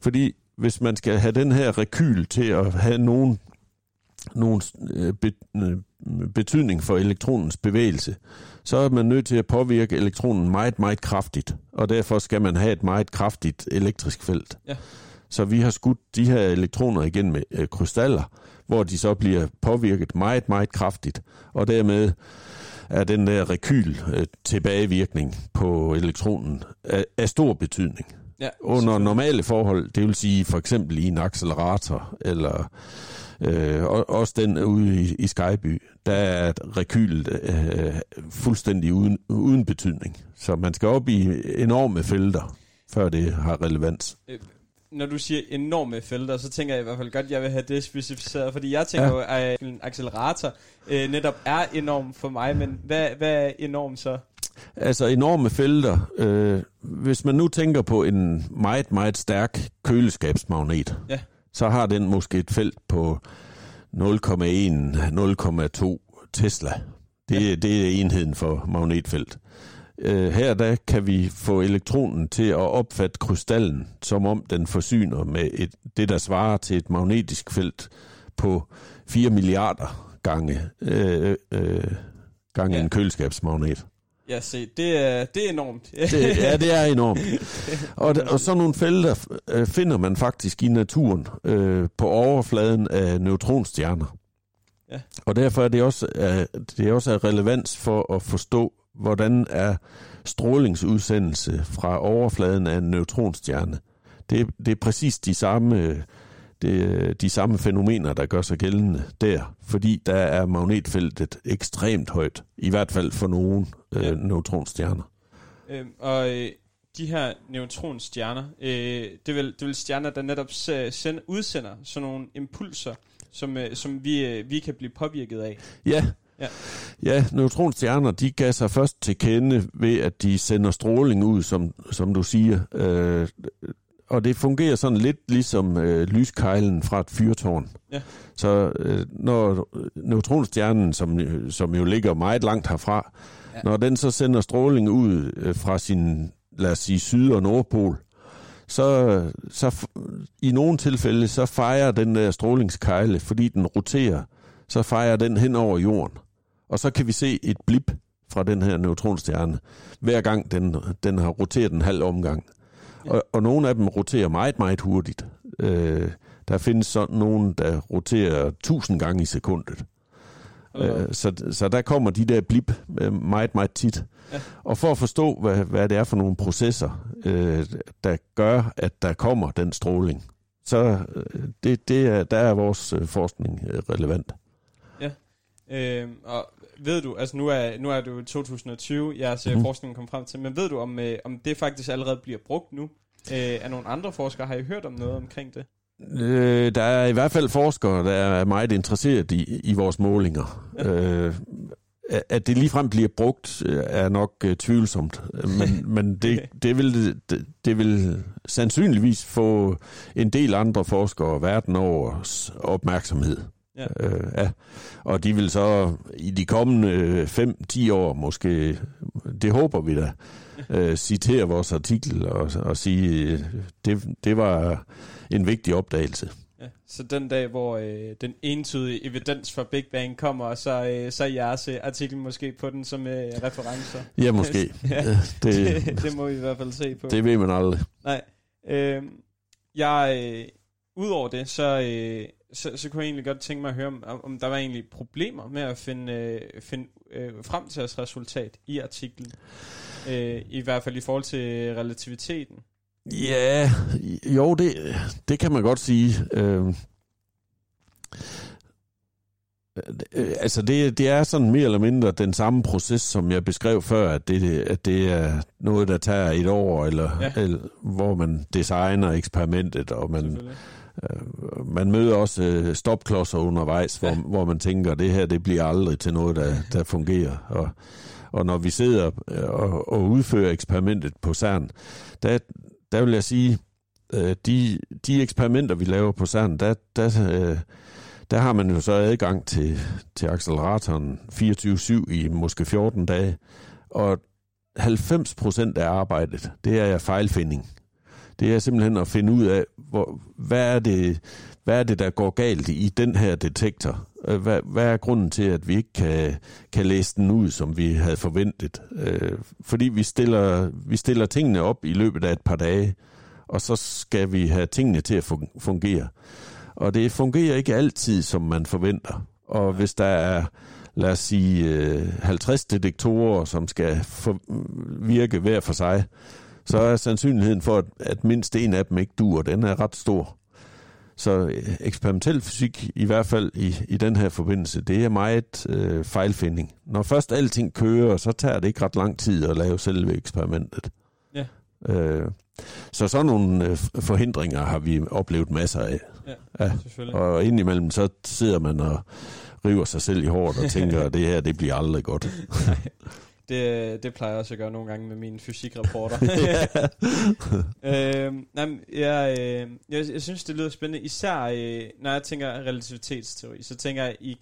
C: Fordi hvis man skal have den her rekyl til at have nogen, nogen øh, be, øh, betydning for elektronens bevægelse, så er man nødt til at påvirke elektronen meget, meget kraftigt. Og derfor skal man have et meget kraftigt elektrisk felt.
B: Ja.
C: Så vi har skudt de her elektroner igen med øh, krystaller, hvor de så bliver påvirket meget, meget kraftigt. Og dermed er den der rekyl øh, tilbagevirkning på elektronen af, af stor betydning.
B: Ja,
C: Under normale forhold, det vil sige for eksempel i en accelerator, eller øh, og- også den ude i, i Skyby, der er rekylet øh, fuldstændig uden, uden betydning. Så man skal op i enorme felter, før det har relevans.
B: Når du siger enorme felter, så tænker jeg i hvert fald godt, at jeg vil have det specificeret, fordi jeg tænker
C: Ja.
B: jo, at en accelerator øh, netop er enorm for mig, men hvad, hvad er enorm så?
C: Altså enorme felter. Øh, hvis man nu tænker på en meget, meget stærk køleskabsmagnet,
B: Ja.
C: så har den måske et felt på 0,1-0,2 Tesla. Det, ja. det er enheden for magnetfelt. Øh, her der kan vi få elektronen til at opfatte krystallen, som om den forsyner med et, det, der svarer til et magnetisk felt på 4 milliarder gange, øh, øh, gange
B: Ja.
C: en køleskabsmagnet.
B: Ja, se, det er, det er enormt.
C: Det, ja, det er enormt. Og, og sådan nogle felter øh, finder man faktisk i naturen øh, på overfladen af neutronstjerner.
B: Ja.
C: Og derfor er det også, øh, det er også af relevans for at forstå, hvordan er strålingsudsendelse fra overfladen af en neutronstjerne. Det, det er præcis de samme, det, de samme fænomener, der gør sig gældende der, fordi der er magnetfeltet ekstremt højt, i hvert fald for nogle øh, neutronstjerner.
B: Øhm, og øh, de her neutronstjerner, øh, det, er vel, det er vel stjerner, der netop se- send, udsender sådan nogle impulser, som, øh, som vi, øh, vi kan blive påvirket af.
C: Ja.
B: Ja.
C: Ja, neutronstjerner, de gav sig først til kende ved, at de sender stråling ud, som, som du siger. Øh, og det fungerer sådan lidt ligesom øh, lyskejlen fra et fyrtårn.
B: Ja.
C: Så øh, når neutronstjernen, som, som jo ligger meget langt herfra,
B: Ja.
C: når den så sender stråling ud øh, fra sin, lad os sige, syd- og nordpol, så, så i nogle tilfælde, så fejrer den der strålingskejle, fordi den roterer, så fejrer den hen over jorden. Og så kan vi se et blip fra den her neutronstjerne, hver gang den, den har roteret en halv omgang. Ja. Og, og nogle af dem roterer meget, meget hurtigt. Øh, der findes sådan nogle, der roterer tusind gange i sekundet.
B: Øh.
C: Øh, så, så der kommer de der blip øh, meget, meget tit.
B: Ja.
C: Og for at forstå, hvad, hvad det er for nogle processer, øh, der gør, at der kommer den stråling, så øh, det, det er, der er vores øh, forskning relevant.
B: Øh, og ved du, altså nu er, nu er det jo 2020, jeres mm. Forskning kom frem til, men ved du, om, øh, om det faktisk allerede bliver brugt nu? Øh, af nogle andre forskere, har I hørt om noget omkring det?
C: Øh, der er i hvert fald forskere, der er meget interesseret i, i vores målinger. Øh, at det ligefrem bliver brugt, øh, er nok øh, tvivlsomt. Men, men det, det, vil, det, det vil sandsynligvis få en del andre forskere verden over opmærksomhed.
B: Ja.
C: Øh, ja. Og de vil så i de kommende 5-10 år måske, det håber vi da, øh, citere vores artikel og, og sige, øh, det, det var en vigtig opdagelse.
B: Ja, så den dag, hvor øh, den entydige evidens for Big Bang kommer, så, øh, så er jeres øh, artikel måske på den som øh, referencer.
C: Ja, måske.
B: Ja.
C: Øh, det,
B: det, det må vi i hvert fald se på.
C: det ved man aldrig.
B: Nej. Øh, jeg, øh, Udover det, så, øh, så, så kunne jeg egentlig godt tænke mig at høre, om, om der var egentlig problemer med at finde, øh, finde øh, frem til jeres resultat i artiklen. Øh, I hvert fald i forhold til relativiteten.
C: Ja, jo, det, det kan man godt sige. Øh, øh, altså, det, det er sådan mere eller mindre den samme proces, som jeg beskrev før, at det, at det er noget, der tager et år, eller,
B: Ja.
C: eller hvor man designer eksperimentet, og man, man møder også øh, stopklodser undervejs, hvor,
B: Ja.
C: hvor man tænker, det her det bliver aldrig til noget, der, der fungerer. Og, og når vi sidder øh, og, og udfører eksperimentet på CERN, der, der vil jeg sige, øh, de, de eksperimenter, vi laver på CERN, der, der, øh, der har man jo så adgang til, til acceleratoren 24-7 i måske 14 dage, og 90 procent af arbejdet, det er fejlfinding. Det er simpelthen at finde ud af, hvor, hvad, er det, hvad er det, der går galt i den her detektor? Øh, hvad, hvad er grunden til, at vi ikke kan, kan læse den ud, som vi havde forventet? Øh, fordi vi stiller, vi stiller tingene op i løbet af et par dage, og så skal vi have tingene til at fungere. Og det fungerer ikke altid, som man forventer. Og hvis der er, lad os sige, øh, 50 detektorer, som skal for, virke hver for sig, så er sandsynligheden for, at, at mindst en af dem ikke dur, den er ret stor. Så øh, eksperimentel fysik, i hvert fald i, i den her forbindelse, det er meget øh, fejlfinding. Når først alting kører, så tager det ikke ret lang tid at lave selve eksperimentet.
B: Ja.
C: Øh, så sådan nogle øh, forhindringer har vi oplevet masser af.
B: Ja,
C: Ja. Og indimellem så sidder man og river sig selv i håret og tænker, at det her det bliver aldrig godt.
B: Det, det plejer jeg også at gøre nogle gange med mine fysikrapporter. øh, nej, jeg, øh, jeg, jeg synes, det lyder spændende. Især øh, når jeg tænker relativitetsteori, så tænker jeg i,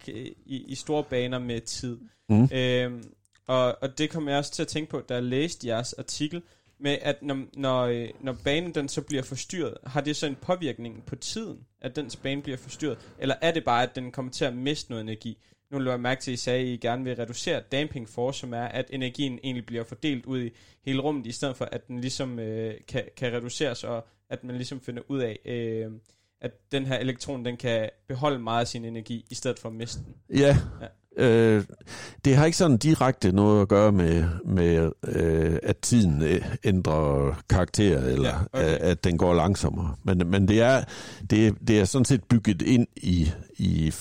B: i, i store baner med tid.
C: Mm.
B: Øh, og, og det kommer jeg også til at tænke på, da jeg læste jeres artikel, med at når, når, øh, når banen den så bliver forstyrret, har det så en påvirkning på tiden, at dens bane bliver forstyrret? Eller er det bare, at den kommer til at miste noget energi? Nu lå jeg mærke til, at I sagde, at I gerne vil reducere damping force, som er, at energien egentlig bliver fordelt ud i hele rummet, i stedet for, at den ligesom øh, kan, kan reduceres, og at man ligesom finder ud af, øh, at den her elektron, den kan beholde meget af sin energi, i stedet for at miste den.
C: Ja.
B: Ja.
C: Øh, det har ikke sådan direkte noget at gøre med, med øh, at tiden øh, ændrer karakter, eller
B: Ja, okay.
C: okay. at den går langsommere. Men, men det, er, det, det er sådan set bygget ind i, i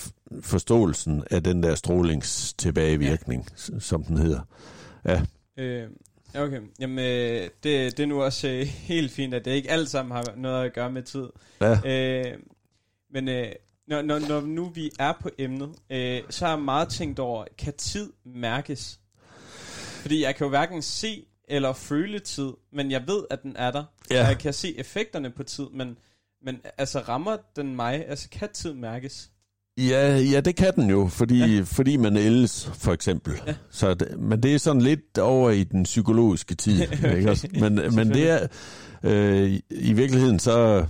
C: forståelsen af den der strålingstilbagevirkning, ja. som den hedder. Ja,
B: Øh, okay, jamen øh, det, det er nu også øh, helt fint, at det ikke alt sammen har noget at gøre med tid.
C: ja.
B: Øh, men øh, når, når, når nu vi er på emnet, øh, så har jeg meget tænkt over, kan tid mærkes? Fordi jeg kan jo hverken se eller føle tid, men jeg ved, at den er der.
C: Ja.
B: Og jeg kan se effekterne på tid, men, men altså rammer den mig? Altså kan tid mærkes?
C: Ja, ja, det kan den jo, fordi, ja. fordi man ældes, for eksempel. Ja. Så det, men det er sådan lidt over i den psykologiske tid. okay. ikke også? Men, men det er, øh, i virkeligheden så,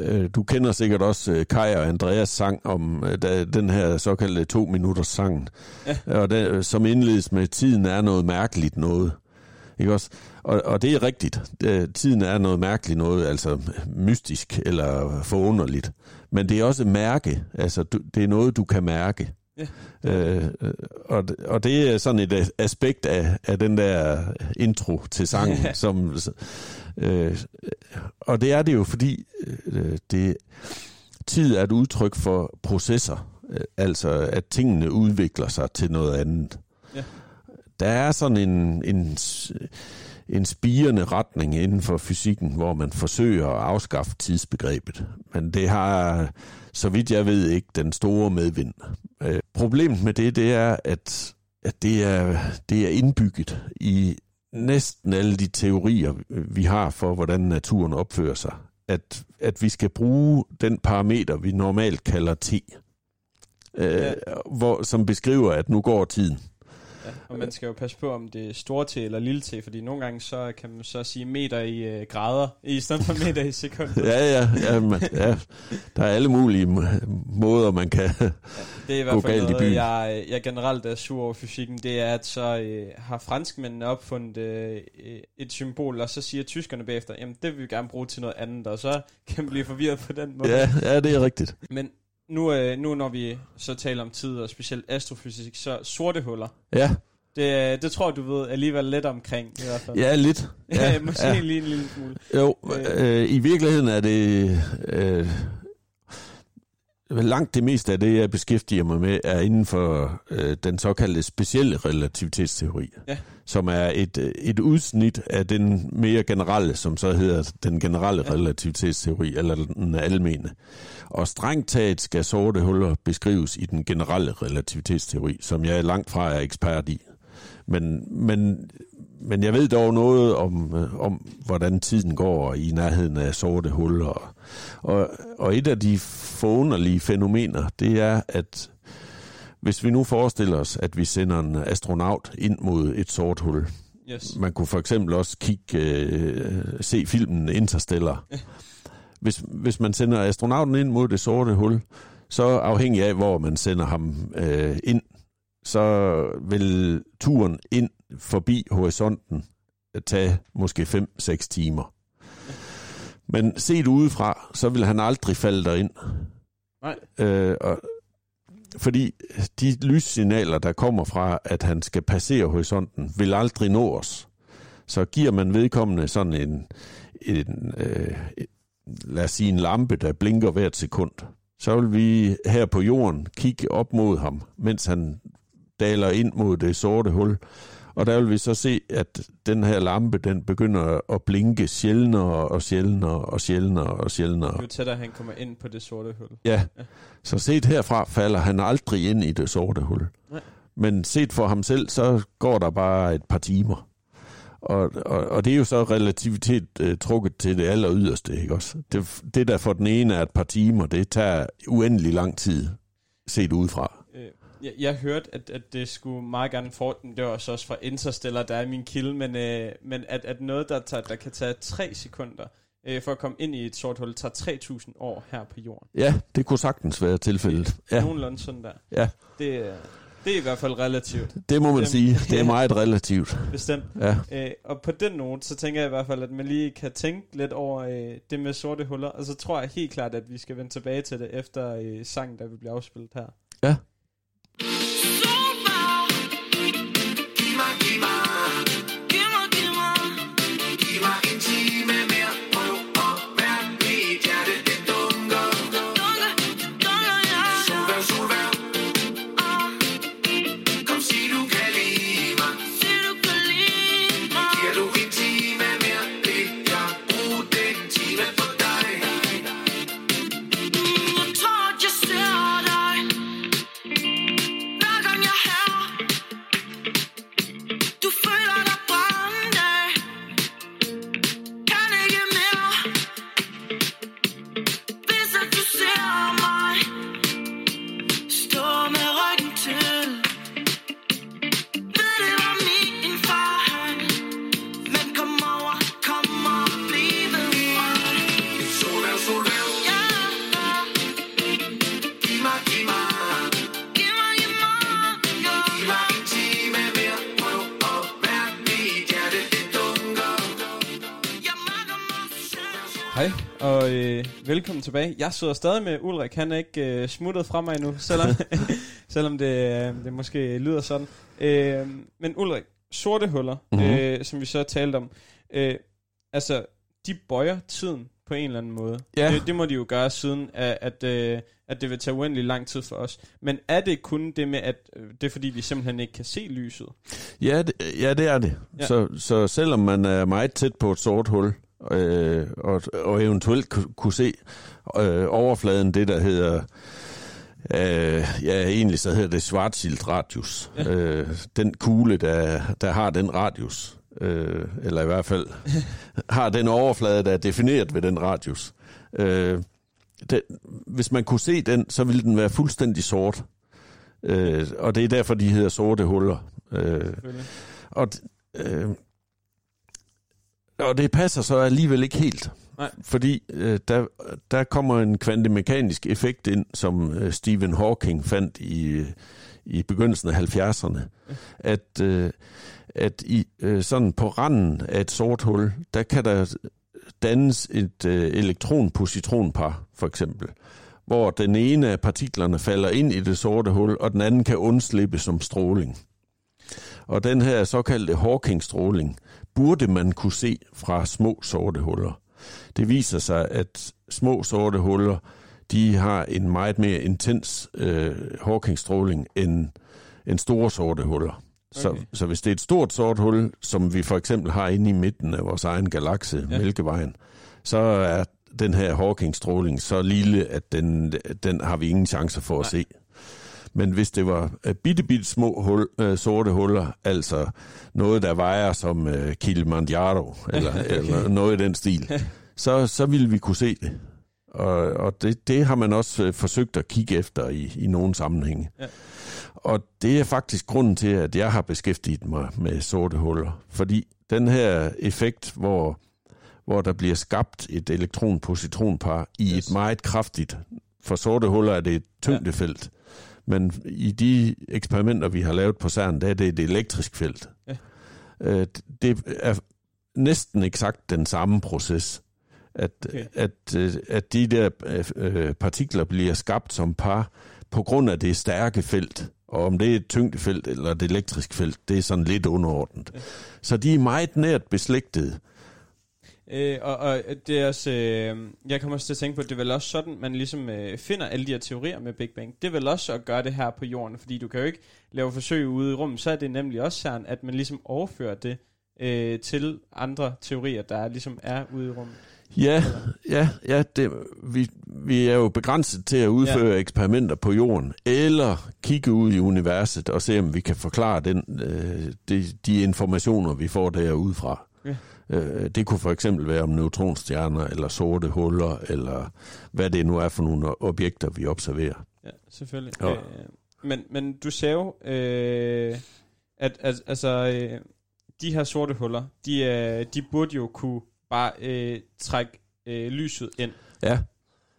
C: øh, du kender sikkert også øh, Kai og Andreas sang om øh, da, den her såkaldte to minutters sang, ja. og det, som indledes med, tiden er noget mærkeligt noget. Ikke også? Og, og det er rigtigt. Tiden er noget mærkeligt noget, altså mystisk eller forunderligt. Men det er også mærke. Altså, du, det er noget, du kan mærke. Ja. Øh, og, og det er sådan et aspekt af, af den der intro til sangen, ja. som... Øh, og det er det jo, fordi øh, det, tid er et udtryk for processer. Øh, altså, at tingene udvikler sig til noget andet. Ja. Der er sådan en, en en spirende retning inden for fysikken, hvor man forsøger at afskaffe tidsbegrebet. Men det har, så vidt jeg ved, ikke den store medvind. Øh, problemet med det, det er, at, at det, er, det er indbygget i næsten alle de teorier, vi har for, hvordan naturen opfører sig. At, at vi skal bruge den parameter, vi normalt kalder t, øh, ja. hvor, som beskriver, at nu går tiden.
B: Ja, og man skal jo passe på, om det er store T eller lille T, fordi nogle gange så kan man så sige meter i øh, grader, i stedet for meter i sekunder.
C: ja, ja, ja, man, ja, der er alle mulige måder, man kan ja,
B: Det er i hvert fald noget, jeg, jeg generelt er sur over fysikken, det er, at så øh, har franskmændene opfundet øh, et symbol, og så siger tyskerne bagefter, jamen det vil vi gerne bruge til noget andet, og så kan man blive forvirret på den måde.
C: Ja, ja det er rigtigt.
B: Men nu, øh, nu når vi så taler om tid, og specielt astrofysik, så sorte huller.
C: Ja.
B: Det, øh, det tror du ved alligevel lidt omkring, i hvert fald.
C: Ja, lidt.
B: Ja, Måske ja. lige en lille smule.
C: Jo, øh, øh, i virkeligheden er det... Øh, langt det meste af det, jeg beskæftiger mig med, er inden for øh, den såkaldte specielle relativitetsteori, ja. som er et, et udsnit af den mere generelle, som så hedder den generelle ja. relativitetsteori, eller den almene. Og strengt taget skal sorte huller beskrives i den generelle relativitetsteori, som jeg langt fra er ekspert i. Men, men, men jeg ved dog noget om, øh, om, hvordan tiden går i nærheden af sorte huller. Og, og et af de forunderlige fænomener, det er, at hvis vi nu forestiller os, at vi sender en astronaut ind mod et sort hul. Yes. Man kunne for eksempel også kigge, øh, se filmen Interstellar. hvis, hvis man sender astronauten ind mod det sorte hul, så afhængig af, hvor man sender ham øh, ind, så vil turen ind forbi horisonten tage måske 5-6 timer. Men set udefra, så vil han aldrig falde derind. Nej. Øh, og, fordi de lyssignaler, der kommer fra, at han skal passere horisonten, vil aldrig nå os. Så giver man vedkommende sådan en, en øh, lad os sige en lampe, der blinker hvert sekund, så vil vi her på jorden kigge op mod ham, mens han daler ind mod det sorte hul. Og der vil vi så se, at den her lampe, den begynder at blinke sjældnere og sjældnere og sjældnere og sjældnere.
B: Jo tættere han kommer ind på det sorte hul.
C: Ja, ja. så set herfra falder han aldrig ind i det sorte hul. Nej. Men set for ham selv, så går der bare et par timer. Og, og, og det er jo så relativitet uh, trukket til det aller yderste, ikke også? Det, det der for den ene er et par timer, det tager uendelig lang tid set udefra.
B: Jeg, jeg hørte, at, at det skulle meget gerne for, det var også fra Interstellar, der er min kilde, men, øh, men at, at noget, der, tager, der kan tage tre sekunder, øh, for at komme ind i et sort hul, tager 3.000 år her på jorden.
C: Ja, det kunne sagtens være tilfældet. Ja.
B: Nogenlunde sådan der.
C: Ja.
B: Det, det er i hvert fald relativt.
C: Det må man Bestemt. sige. Det er meget relativt.
B: Bestemt. Ja. Øh, og på den note, så tænker jeg i hvert fald, at man lige kan tænke lidt over øh, det med sorte huller. Og så tror jeg helt klart, at vi skal vende tilbage til det efter øh, sangen, der vil blive afspillet her.
C: Ja.
B: you og øh, velkommen tilbage. Jeg sidder stadig med Ulrik, han er ikke øh, smuttet fra mig nu, selvom, selvom det, øh, det måske lyder sådan. Øh, men Ulrik, sorte huller,
C: Mhm.
B: mm-hmm. øh, som vi så talte om, øh, altså, de bøjer tiden på en eller anden måde.
C: Ja.
B: Det, det må de jo gøre siden, at, at, øh, at det vil tage uendelig lang tid for os. Men er det kun det med, at øh, det er fordi, vi simpelthen ikke kan se lyset?
C: Ja, det, ja, det er det.
B: Ja.
C: Så, så selvom man er meget tæt på et sort hul, øh, og, og eventuelt ku- kunne se øh, overfladen, det der hedder, øh, ja, egentlig så hedder det Schwarzschild radius.
B: Ja.
C: Øh, den kugle, der, der har den radius, øh, eller i hvert fald har den overflade, der er defineret ved den radius. Øh, den, hvis man kunne se den, så ville den være fuldstændig sort. Øh, og det er derfor, de hedder sorte huller. Øh, og, øh, og det passer så alligevel ikke helt.
B: Nej.
C: Fordi øh, der, der kommer en kvantemekanisk effekt ind, som øh, Stephen Hawking fandt i, i begyndelsen af 70'erne. At, øh, at i, øh, sådan på randen af et sort hul, der kan der dannes et øh, elektron-positronpar, for eksempel. Hvor den ene af partiklerne falder ind i det sorte hul, og den anden kan undslippe som stråling. Og den her såkaldte Hawking-stråling burde man kunne se fra små sorte huller. Det viser sig, at små sorte huller, de har en meget mere intens øh, Hawking-stråling end, end store sorte huller. Så,
B: Okay.
C: så hvis det er et stort sort hul, som vi for eksempel har inde i midten af vores egen galakse,
B: Ja.
C: ja. Mælkevejen, så er den her Hawking-stråling så lille, at den, den har vi ingen chancer for at
B: Nej.
C: se. Men hvis det var øh, bitte, bitte små hul, øh, sorte huller, altså noget, der vejer som øh, Kilimanjaro, eller, eller noget i den stil, så, så ville vi kunne se det. Og, og det, det har man også øh, forsøgt at kigge efter i, i nogle sammenhænge.
B: Ja.
C: Og det er faktisk grunden til, at jeg har beskæftiget mig med sorte huller. Fordi den her effekt, hvor, hvor der bliver skabt et elektron-positronpar i
B: Yes.
C: et meget kraftigt, for sorte huller er det et tyngdefelt, men i de eksperimenter, vi har lavet på CERN, der er det et elektrisk felt.
B: Ja.
C: Øh, Det er næsten eksakt den samme proces. At,
B: Okay.
C: at, øh, at de der øh, partikler bliver skabt som par på grund af det stærke felt. Og om det er et tyngdefelt eller et elektrisk felt, det er sådan lidt underordnet.
B: Ja.
C: Så de er meget nært beslægtede.
B: Øh, og, og det er også, øh, jeg kommer også til at tænke på, at det er vel også sådan, man ligesom øh, finder alle de her teorier med Big Bang. Det er vel også at gøre det her på jorden, fordi du kan jo ikke lave forsøg ude i rummet, så er det nemlig også sådan, at man ligesom overfører det øh, til andre teorier, der ligesom er ude i rummet.
C: Ja, ja, ja det, vi, vi er jo begrænset til at udføre ja. eksperimenter på jorden, eller kigge ud i universet og se, om vi kan forklare den, øh, de, de informationer, vi får derudefra.
B: Ja.
C: Øh, det kunne for eksempel være om neutronstjerner, eller sorte huller, eller hvad det nu er for nogle objekter, vi observerer.
B: Ja, selvfølgelig.
C: Jo.
B: Øh, men, men du sagde jo, øh, at, at altså, øh, de her sorte huller, de, øh, de burde jo kunne bare øh, trække øh, lyset ind.
C: Ja,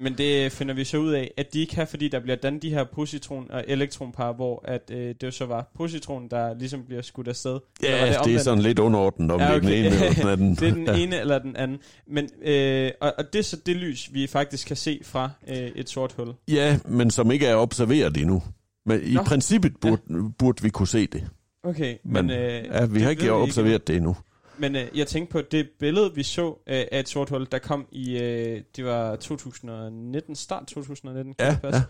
B: Men det finder vi så ud af, at de ikke kan, fordi der bliver dannet de her positron- og elektronpar, hvor at, øh, det jo så var positronen, der ligesom bliver skudt afsted. Eller
C: ja det, det er sådan lidt underordnet, om
B: Ja,
C: okay. det er den ene eller den anden.
B: Det er den
C: ja.
B: ene eller den anden. Men, øh, og, og det er så det lys, vi faktisk kan se fra øh, et sort hul.
C: Ja, men som ikke er observeret endnu. Men i
B: Nå.
C: princippet burde, ja. burde vi kunne se det.
B: Okay,
C: Men,
B: men, øh,
C: ja, vi har ikke observeret det endnu.
B: Men øh, jeg tænkte på det billede, vi så øh, af et sort hul, der kom i, øh, det var 2019, start 2019, kan
C: Ja,
B: det passe?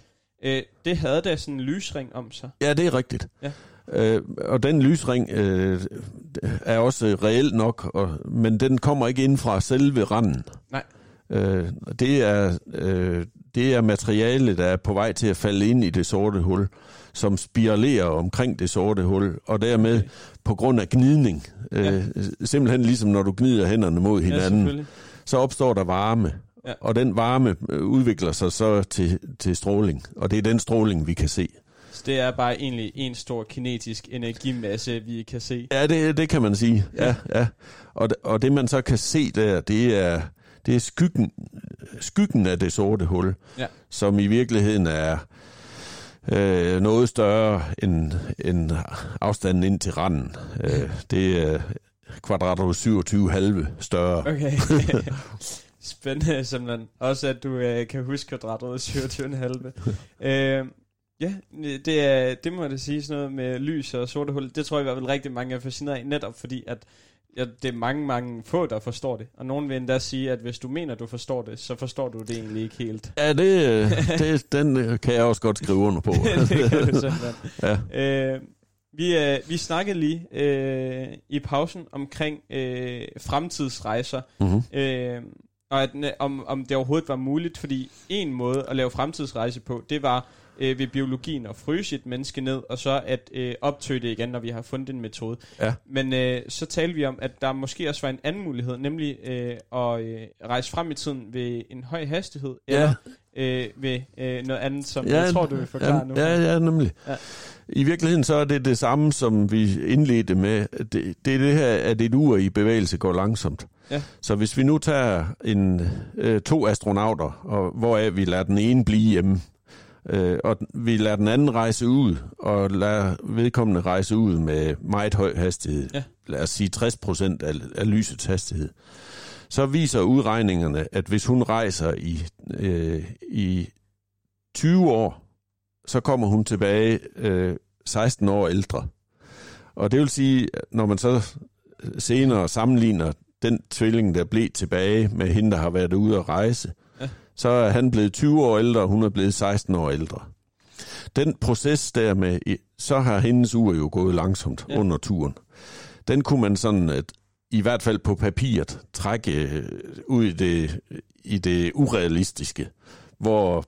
B: Øh, det havde da sådan en lysring om sig.
C: Ja, det er rigtigt.
B: Ja.
C: Øh, og den lysring øh, er også reelt nok, og, men den kommer ikke ind fra selve randen.
B: Nej.
C: Øh, det, er, øh, det er materiale, der er på vej til at falde ind i det sorte hul, som spiralerer omkring det sorte hul, og dermed
B: Okay.
C: på grund af gnidning, øh,
B: Ja.
C: simpelthen ligesom når du gnider hænderne mod
B: Ja,
C: hinanden,
B: selvfølgelig.
C: så opstår der varme.
B: Ja.
C: Og den varme øh, udvikler sig så til, til stråling, og det er den stråling, vi kan se.
B: Så det er bare egentlig en stor kinetisk energimasse, vi kan se.
C: Ja, det, det kan man sige. Ja, ja. Og, og det man så kan se der, det er, det er skyggen, skyggen af det sorte hul,
B: Ja.
C: som i virkeligheden er øh, noget større end, end afstanden ind til randen. Øh, det er kvadrat 27 halve større.
B: Okay. spændende simpelthen. Også at du øh, kan huske kvadratet 27,5. øh, ja, det, er, det må jeg da sige, sådan noget med lys og sorte hul. Det tror jeg i hvert fald rigtig mange er fascineret af, netop fordi at ja, det er mange, mange få, der forstår det. Og nogen vil endda sige, at hvis du mener, du forstår det, så forstår du det egentlig ikke helt.
C: Ja, det, det, den øh, kan jeg også godt skrive under på.
B: det kan simpelthen.
C: ja.
B: Øh, vi, øh, vi snakkede lige øh, i pausen omkring øh, fremtidsrejser,
C: Mm-hmm.
B: øh, og at, øh, om, om det overhovedet var muligt, fordi en måde at lave fremtidsrejse på, det var øh, ved biologien at fryse et menneske ned, og så at øh, optøge det igen, når vi har fundet en metode.
C: Ja.
B: Men øh, så talte vi om, at der måske også var en anden mulighed, nemlig øh, at øh, rejse frem i tiden ved en høj hastighed,
C: Ja.
B: eller øh, ved øh, noget andet, som ja, jeg tror, du vil forklare
C: ja,
B: nu.
C: Ja, ja, nemlig.
B: Ja.
C: I virkeligheden så er det det samme, som vi indledte med. Det, det er det her, at et ur i bevægelse går langsomt.
B: Ja.
C: Så hvis vi nu tager en, øh, to astronauter, og hvoraf vi lader den ene blive hjemme, øh, og vi lader den anden rejse ud, og lader vedkommende rejse ud med meget høj hastighed,
B: Ja.
C: lad os sige 60 procent af, af lysets hastighed, så viser udregningerne, at hvis hun rejser i, øh, i 20 år, så kommer hun tilbage øh, 16 år ældre. Og det vil sige, når man så senere sammenligner den tvilling, der blev tilbage med hende, der har været ude at rejse,
B: Ja.
C: Så er han blevet 20 år ældre, og hun er blevet 16 år ældre. Den proces der med, så har hendes ur jo gået langsomt
B: Ja.
C: under turen. Den kunne man sådan, at, i hvert fald på papiret, trække øh, ud i det, i det urealistiske, hvor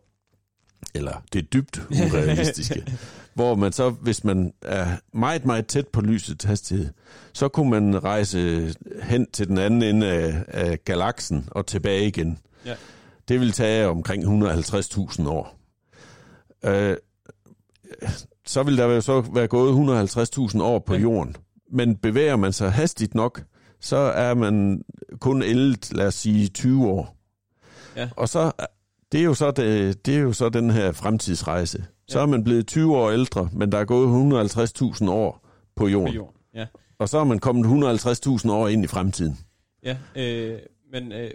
C: eller det dybt urealistiske, hvor man så, hvis man er meget, meget tæt på lysets hastighed, så kunne man rejse hen til den anden ende af, af galaksen og tilbage igen.
B: Ja.
C: Det vil tage omkring 150.000 år. Øh, så vil der jo så være gået 150.000 år på
B: Ja.
C: jorden. Men bevæger man sig hastigt nok, så er man kun ældet, lad os sige, 20 år.
B: Ja.
C: Og så det er jo så, det, det er jo så den her fremtidsrejse. Så
B: Ja.
C: er man blevet 20 år ældre, men der er gået 150.000 år på
B: På
C: jorden.
B: jorden. Ja.
C: Og så er man kommet 150.000 år ind i fremtiden.
B: Ja, øh, men øh,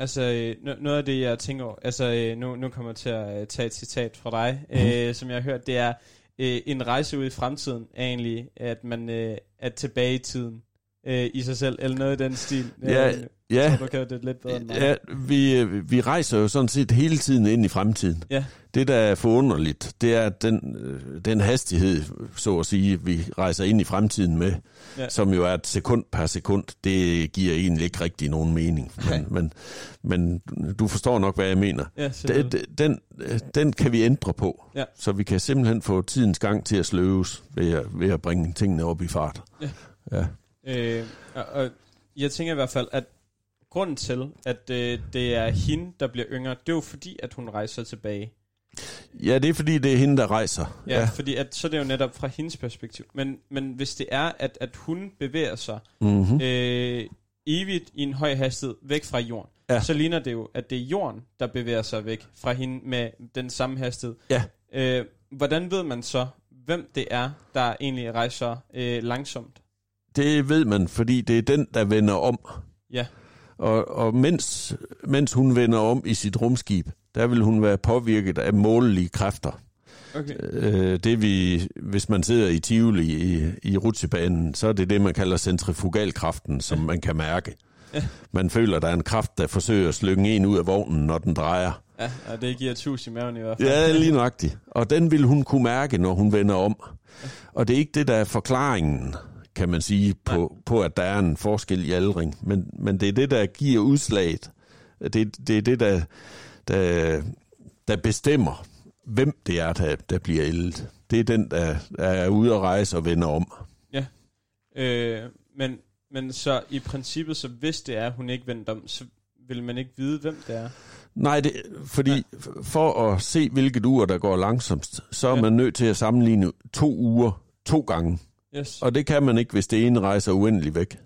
B: altså øh, no- noget af det, jeg tænker over, altså øh, nu, nu kommer jeg til at øh, tage et citat fra dig,
C: Mhm.
B: øh, som jeg har hørt, det er, øh, en rejse ud i fremtiden er egentlig, at man øh, er tilbage i tiden øh, i sig selv, eller noget i den stil.
C: Ja,
B: øh,
C: Ja,
B: Jeg tror, du kan det lidt bedre end mig.
C: ja vi, øh, vi rejser jo sådan set hele tiden ind i fremtiden.
B: Ja.
C: Det, der er forunderligt, det er at den, øh, den hastighed, så at sige, vi rejser ind i fremtiden med,
B: Ja.
C: som jo er et sekund per sekund, det giver egentlig ikke rigtig nogen mening. Men, men, men du forstår nok, hvad jeg mener.
B: Ja,
C: det- den, øh, den kan vi ændre på,
B: Ja.
C: så vi kan simpelthen få tidens gang til at sløves ved at, ved at bringe tingene op i fart.
B: Ja.
C: ja.
B: Øh, og, og jeg tænker i hvert fald, at grunden til, at øh, det er hende, der bliver yngre, det er jo fordi, at hun rejser tilbage.
C: Ja, det er fordi, det er hende, der rejser.
B: Ja, ja. fordi at, så er det jo netop fra hendes perspektiv. Men, men hvis det er, at, at hun bevæger sig
C: Mm-hmm.
B: øh, evigt i en høj hastighed væk fra jorden,
C: Ja.
B: så ligner det jo, at det er jorden, der bevæger sig væk fra hende med den samme hastighed.
C: Ja.
B: Øh, hvordan ved man så, hvem det er, der egentlig rejser øh, langsomt?
C: Det ved man, fordi det er den, der vender om.
B: Ja.
C: Og, og mens, mens hun vender om i sit rumskib, der vil hun være påvirket af målelige kræfter.
B: Okay.
C: Øh, det vi, hvis man sidder i Tivoli i, i rutsjebanen, så er det det, man kalder centrifugalkraften, som man kan mærke.
B: Ja.
C: Man føler, der er en kraft, der forsøger at slynge en ud af vognen, når den drejer.
B: Ja, og det giver tus i maven i hvert fald.
C: Ja, lige nøjagtigt. Og den vil hun kunne mærke, når hun vender om. Og det er ikke det, der er forklaringen, kan man sige, på, på at der er en forskel i aldring. Men, men det er det, der giver udslaget. Det, det er det, der, der, der bestemmer, hvem det er, der, der bliver ældet. Det er den, der, der er ude at rejse og vender om.
B: Øh, men, men så i princippet, så hvis det er, hun ikke vendt om, så vil man ikke vide, hvem det er.
C: Nej, det, fordi
B: Nej.
C: for at se, hvilket ur, der går langsomst, så er
B: Ja.
C: man nødt til at sammenligne to uger to gange.
B: Yes.
C: Og det kan man ikke, hvis det ene rejser uendelig væk.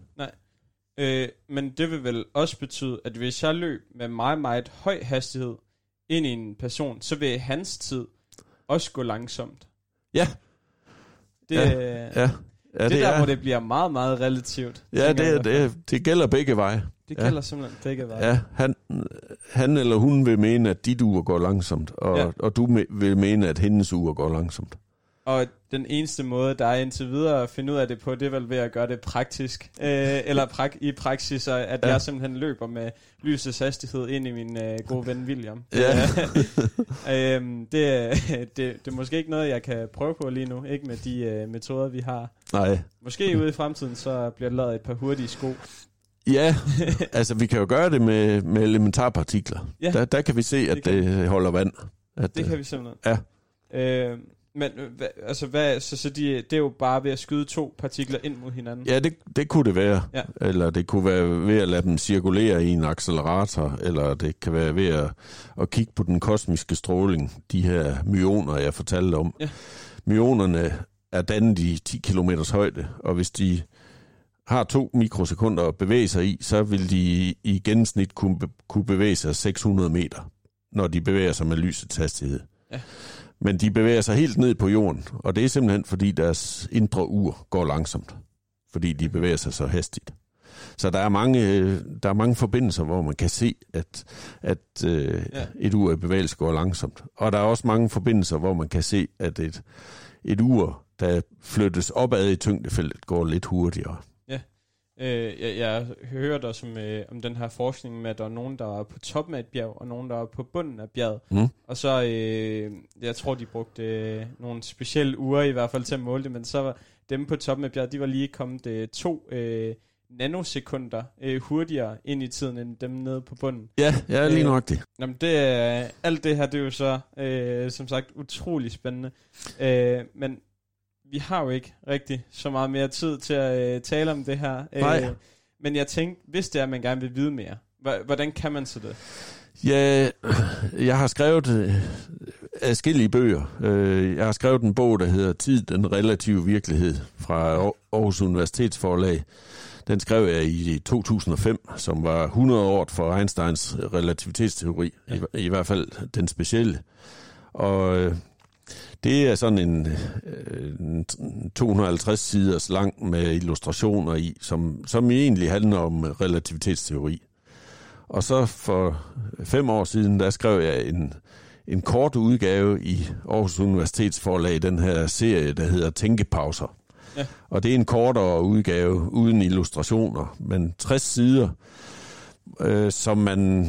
B: Øh, men det vil vel også betyde, at hvis jeg løb med meget, meget høj hastighed ind i en person, så vil hans tid også gå langsomt.
C: Ja.
B: Det,
C: Ja. Ja. Ja,
B: det, det der, er, hvor det bliver meget, meget relativt.
C: Ja, det, det, det, det gælder begge veje.
B: Det gælder ja. simpelthen begge veje.
C: Ja, han, han eller hun vil mene, at dit ur går langsomt, og, ja. og du vil mene, at hendes ur går langsomt.
B: Og den eneste måde, der er indtil videre at finde ud af det på, det er vel ved at gøre det praktisk. Øh, eller prak- i praksis, at ja. jeg simpelthen løber med lysets hastighed ind i min øh, gode ven William.
C: Ja.
B: øh, det, det, det er måske ikke noget, jeg kan prøve på lige nu, ikke med de øh, metoder, vi har.
C: Nej.
B: Måske ude i fremtiden, så bliver der lavet et par hurtige sko.
C: Ja, altså vi kan jo gøre det med, med elementarpartikler. Ja. Der, der kan vi se, at det, det holder vand. At,
B: det kan vi simpelthen.
C: Ja.
B: Øh, men hva, altså, hvad, så, så de, det er jo bare ved at skyde to partikler ind mod hinanden?
C: Ja, det, det kunne det være.
B: Ja.
C: Eller det kunne være ved at lade dem cirkulere i en accelerator, eller det kan være ved at, at kigge på den kosmiske stråling, de her myoner, jeg fortalte om.
B: Ja.
C: Myonerne er dannet i 10 km højde, og hvis de har to mikrosekunder at bevæge sig i, så vil de i gennemsnit kunne, kunne bevæge sig 600 meter, når de bevæger sig med lysets hastighed.
B: Ja.
C: Men de bevæger sig helt ned på jorden, og det er simpelthen fordi deres indre ur går langsomt, fordi de bevæger sig så hastigt. Så der er mange, der er mange forbindelser, hvor man kan se, at, at øh,
B: Ja.
C: et ur i bevægelse går langsomt. Og der er også mange forbindelser, hvor man kan se, at et, et ur, der flyttes opad i tyngdefeltet, går lidt hurtigere.
B: Øh, jeg, jeg hørte også om, øh, om den her forskning med, at der var nogen, der var på toppen af et bjerg, og nogen, der var på bunden af bjerget.
C: Mm.
B: Og så, øh, jeg tror, de brugte øh, nogle specielle uger i hvert fald til at måle det, men så var dem på toppen af bjerget, de var lige kommet øh, to øh, nanosekunder øh, hurtigere ind i tiden, end dem nede på bunden.
C: Ja, ja lige
B: Øh,
C: nok det.
B: Jamen det, er- alt det her, det er jo så, øh, som sagt, utrolig spændende. Øh, men vi har jo ikke rigtig så meget mere tid til at øh, tale om det her.
C: Nej.
B: Øh, men jeg tænkte, hvis det er, at man gerne vil vide mere, hvordan kan man så det?
C: Ja, jeg har skrevet øh, adskillige bøger. Øh, jeg har skrevet en bog, der hedder Tid, den relative virkelighed fra Aar- Aarhus Universitetsforlag. Den skrev jeg i 2005, som var 100 år for Einsteins relativitetsteori, ja. i, i hvert fald den specielle. Og øh, det er sådan en, øh, en 250 siders lang med illustrationer i, som, som egentlig handler om relativitetsteori. Og så for fem år siden, der skrev jeg en, en kort udgave i Aarhus Universitets forlag, den her serie, der hedder Tænkepauser.
B: Ja.
C: Og det er en kortere udgave uden illustrationer, men 60 sider, øh, som man...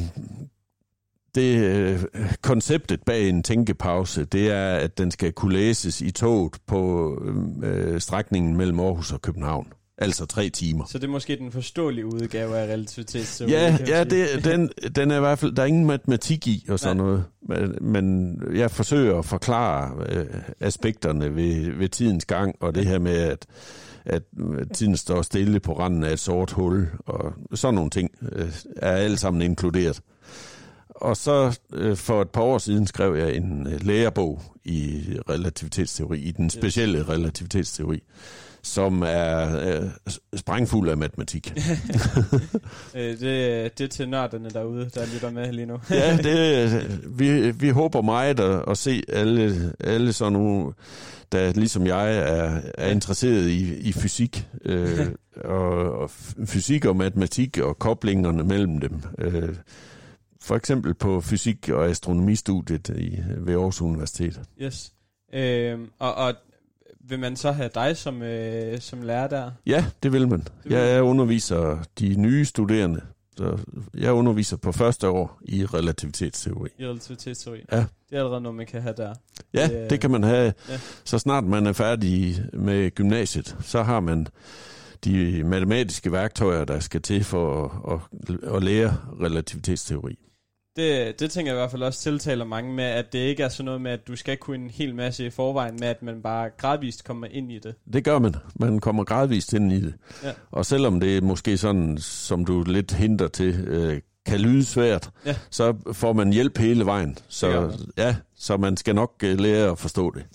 C: Det øh, konceptet bag en tænkepause, det er, at den skal kunne læses i toget på øh, strækningen mellem Aarhus og København. Altså tre timer.
B: Så det er måske den forståelige udgave af relativitetsteori.
C: Ja, ja det, den, den er i hvert fald, der er ingen matematik i og sådan
B: Nej.
C: noget, men, men jeg forsøger at forklare øh, aspekterne ved, ved tidens gang, og det her med, at, at tiden står stille på randen af et sort hul, og sådan nogle ting øh, er alle sammen inkluderet. Og så øh, for et par år siden skrev jeg en øh, lærebog i relativitetsteori, i den specielle relativitetsteori, som er øh, sprængfuld af matematik.
B: Øh, det, det er til nørderne derude, der lytter med lige nu.
C: ja, det, vi, vi håber meget at, at se alle, alle sådan nogle, der ligesom jeg er, er interesseret i, i fysik, øh, og, og fysik og matematik og koblingerne mellem dem. Øh, for eksempel på fysik- og astronomistudiet i, ved Aarhus Universitet.
B: Yes. Øh, og, og vil man så have dig som, øh, som lærer der?
C: Ja, det vil man.
B: vil man.
C: Jeg underviser de nye studerende. Så jeg underviser på første år i relativitetsteori.
B: I relativitetsteori.
C: Ja.
B: Det er allerede noget, man kan have der.
C: Ja,
B: Det
C: det kan man have.
B: ja.
C: Så snart man er færdig med gymnasiet, så har man de matematiske værktøjer, der skal til for at, at, at lære relativitetsteori.
B: Det, det tænker jeg i hvert fald også tiltaler mange med, at det ikke er sådan noget med, at du skal kunne en hel masse i forvejen med, at man bare gradvist kommer ind i det.
C: Det gør man. Man kommer gradvist ind i det.
B: Ja.
C: Og selvom det er måske sådan, som du lidt hinter til, øh, kan lyde svært,
B: Ja.
C: så får man hjælp hele vejen. Så, ja, så man skal nok øh, lære at forstå det.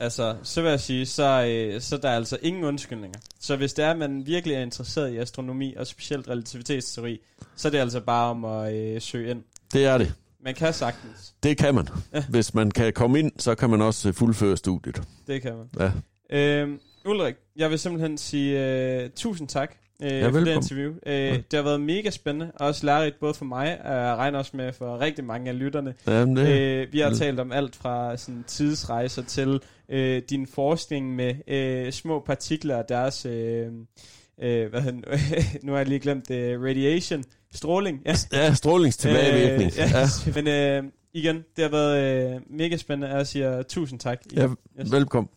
B: Altså, så vil jeg sige, så, øh, så der er altså ingen undskyldninger. Så hvis det er, at man virkelig er interesseret i astronomi, og specielt relativitetsteori, så er det altså bare om at øh, søge ind.
C: Det er det.
B: Man kan sagtens.
C: Det kan man.
B: Ja.
C: Hvis man kan komme ind, så kan man også øh, fuldføre studiet.
B: Det kan man.
C: Ja.
B: Øhm, Ulrik, jeg vil simpelthen sige uh, tusind tak uh,
C: Ja,
B: for det interview. Uh, Det har været mega spændende, og også lærerigt både for mig, og jeg regner også med for rigtig mange af lytterne.
C: Jamen, det,
B: Øh, vi har
C: Mm.
B: talt om alt fra sådan, tidsrejser til øh, din forskning med øh, små partikler og deres, øh, øh, hvad hedder, nu har jeg lige glemt det, radiation, stråling. Ja.
C: ja, strålingstilbagevirkning.
B: Øh, ja,
C: ja.
B: Men øh, igen, det har været øh, mega spændende, og jeg siger tusind tak.
C: Ja, velkommen.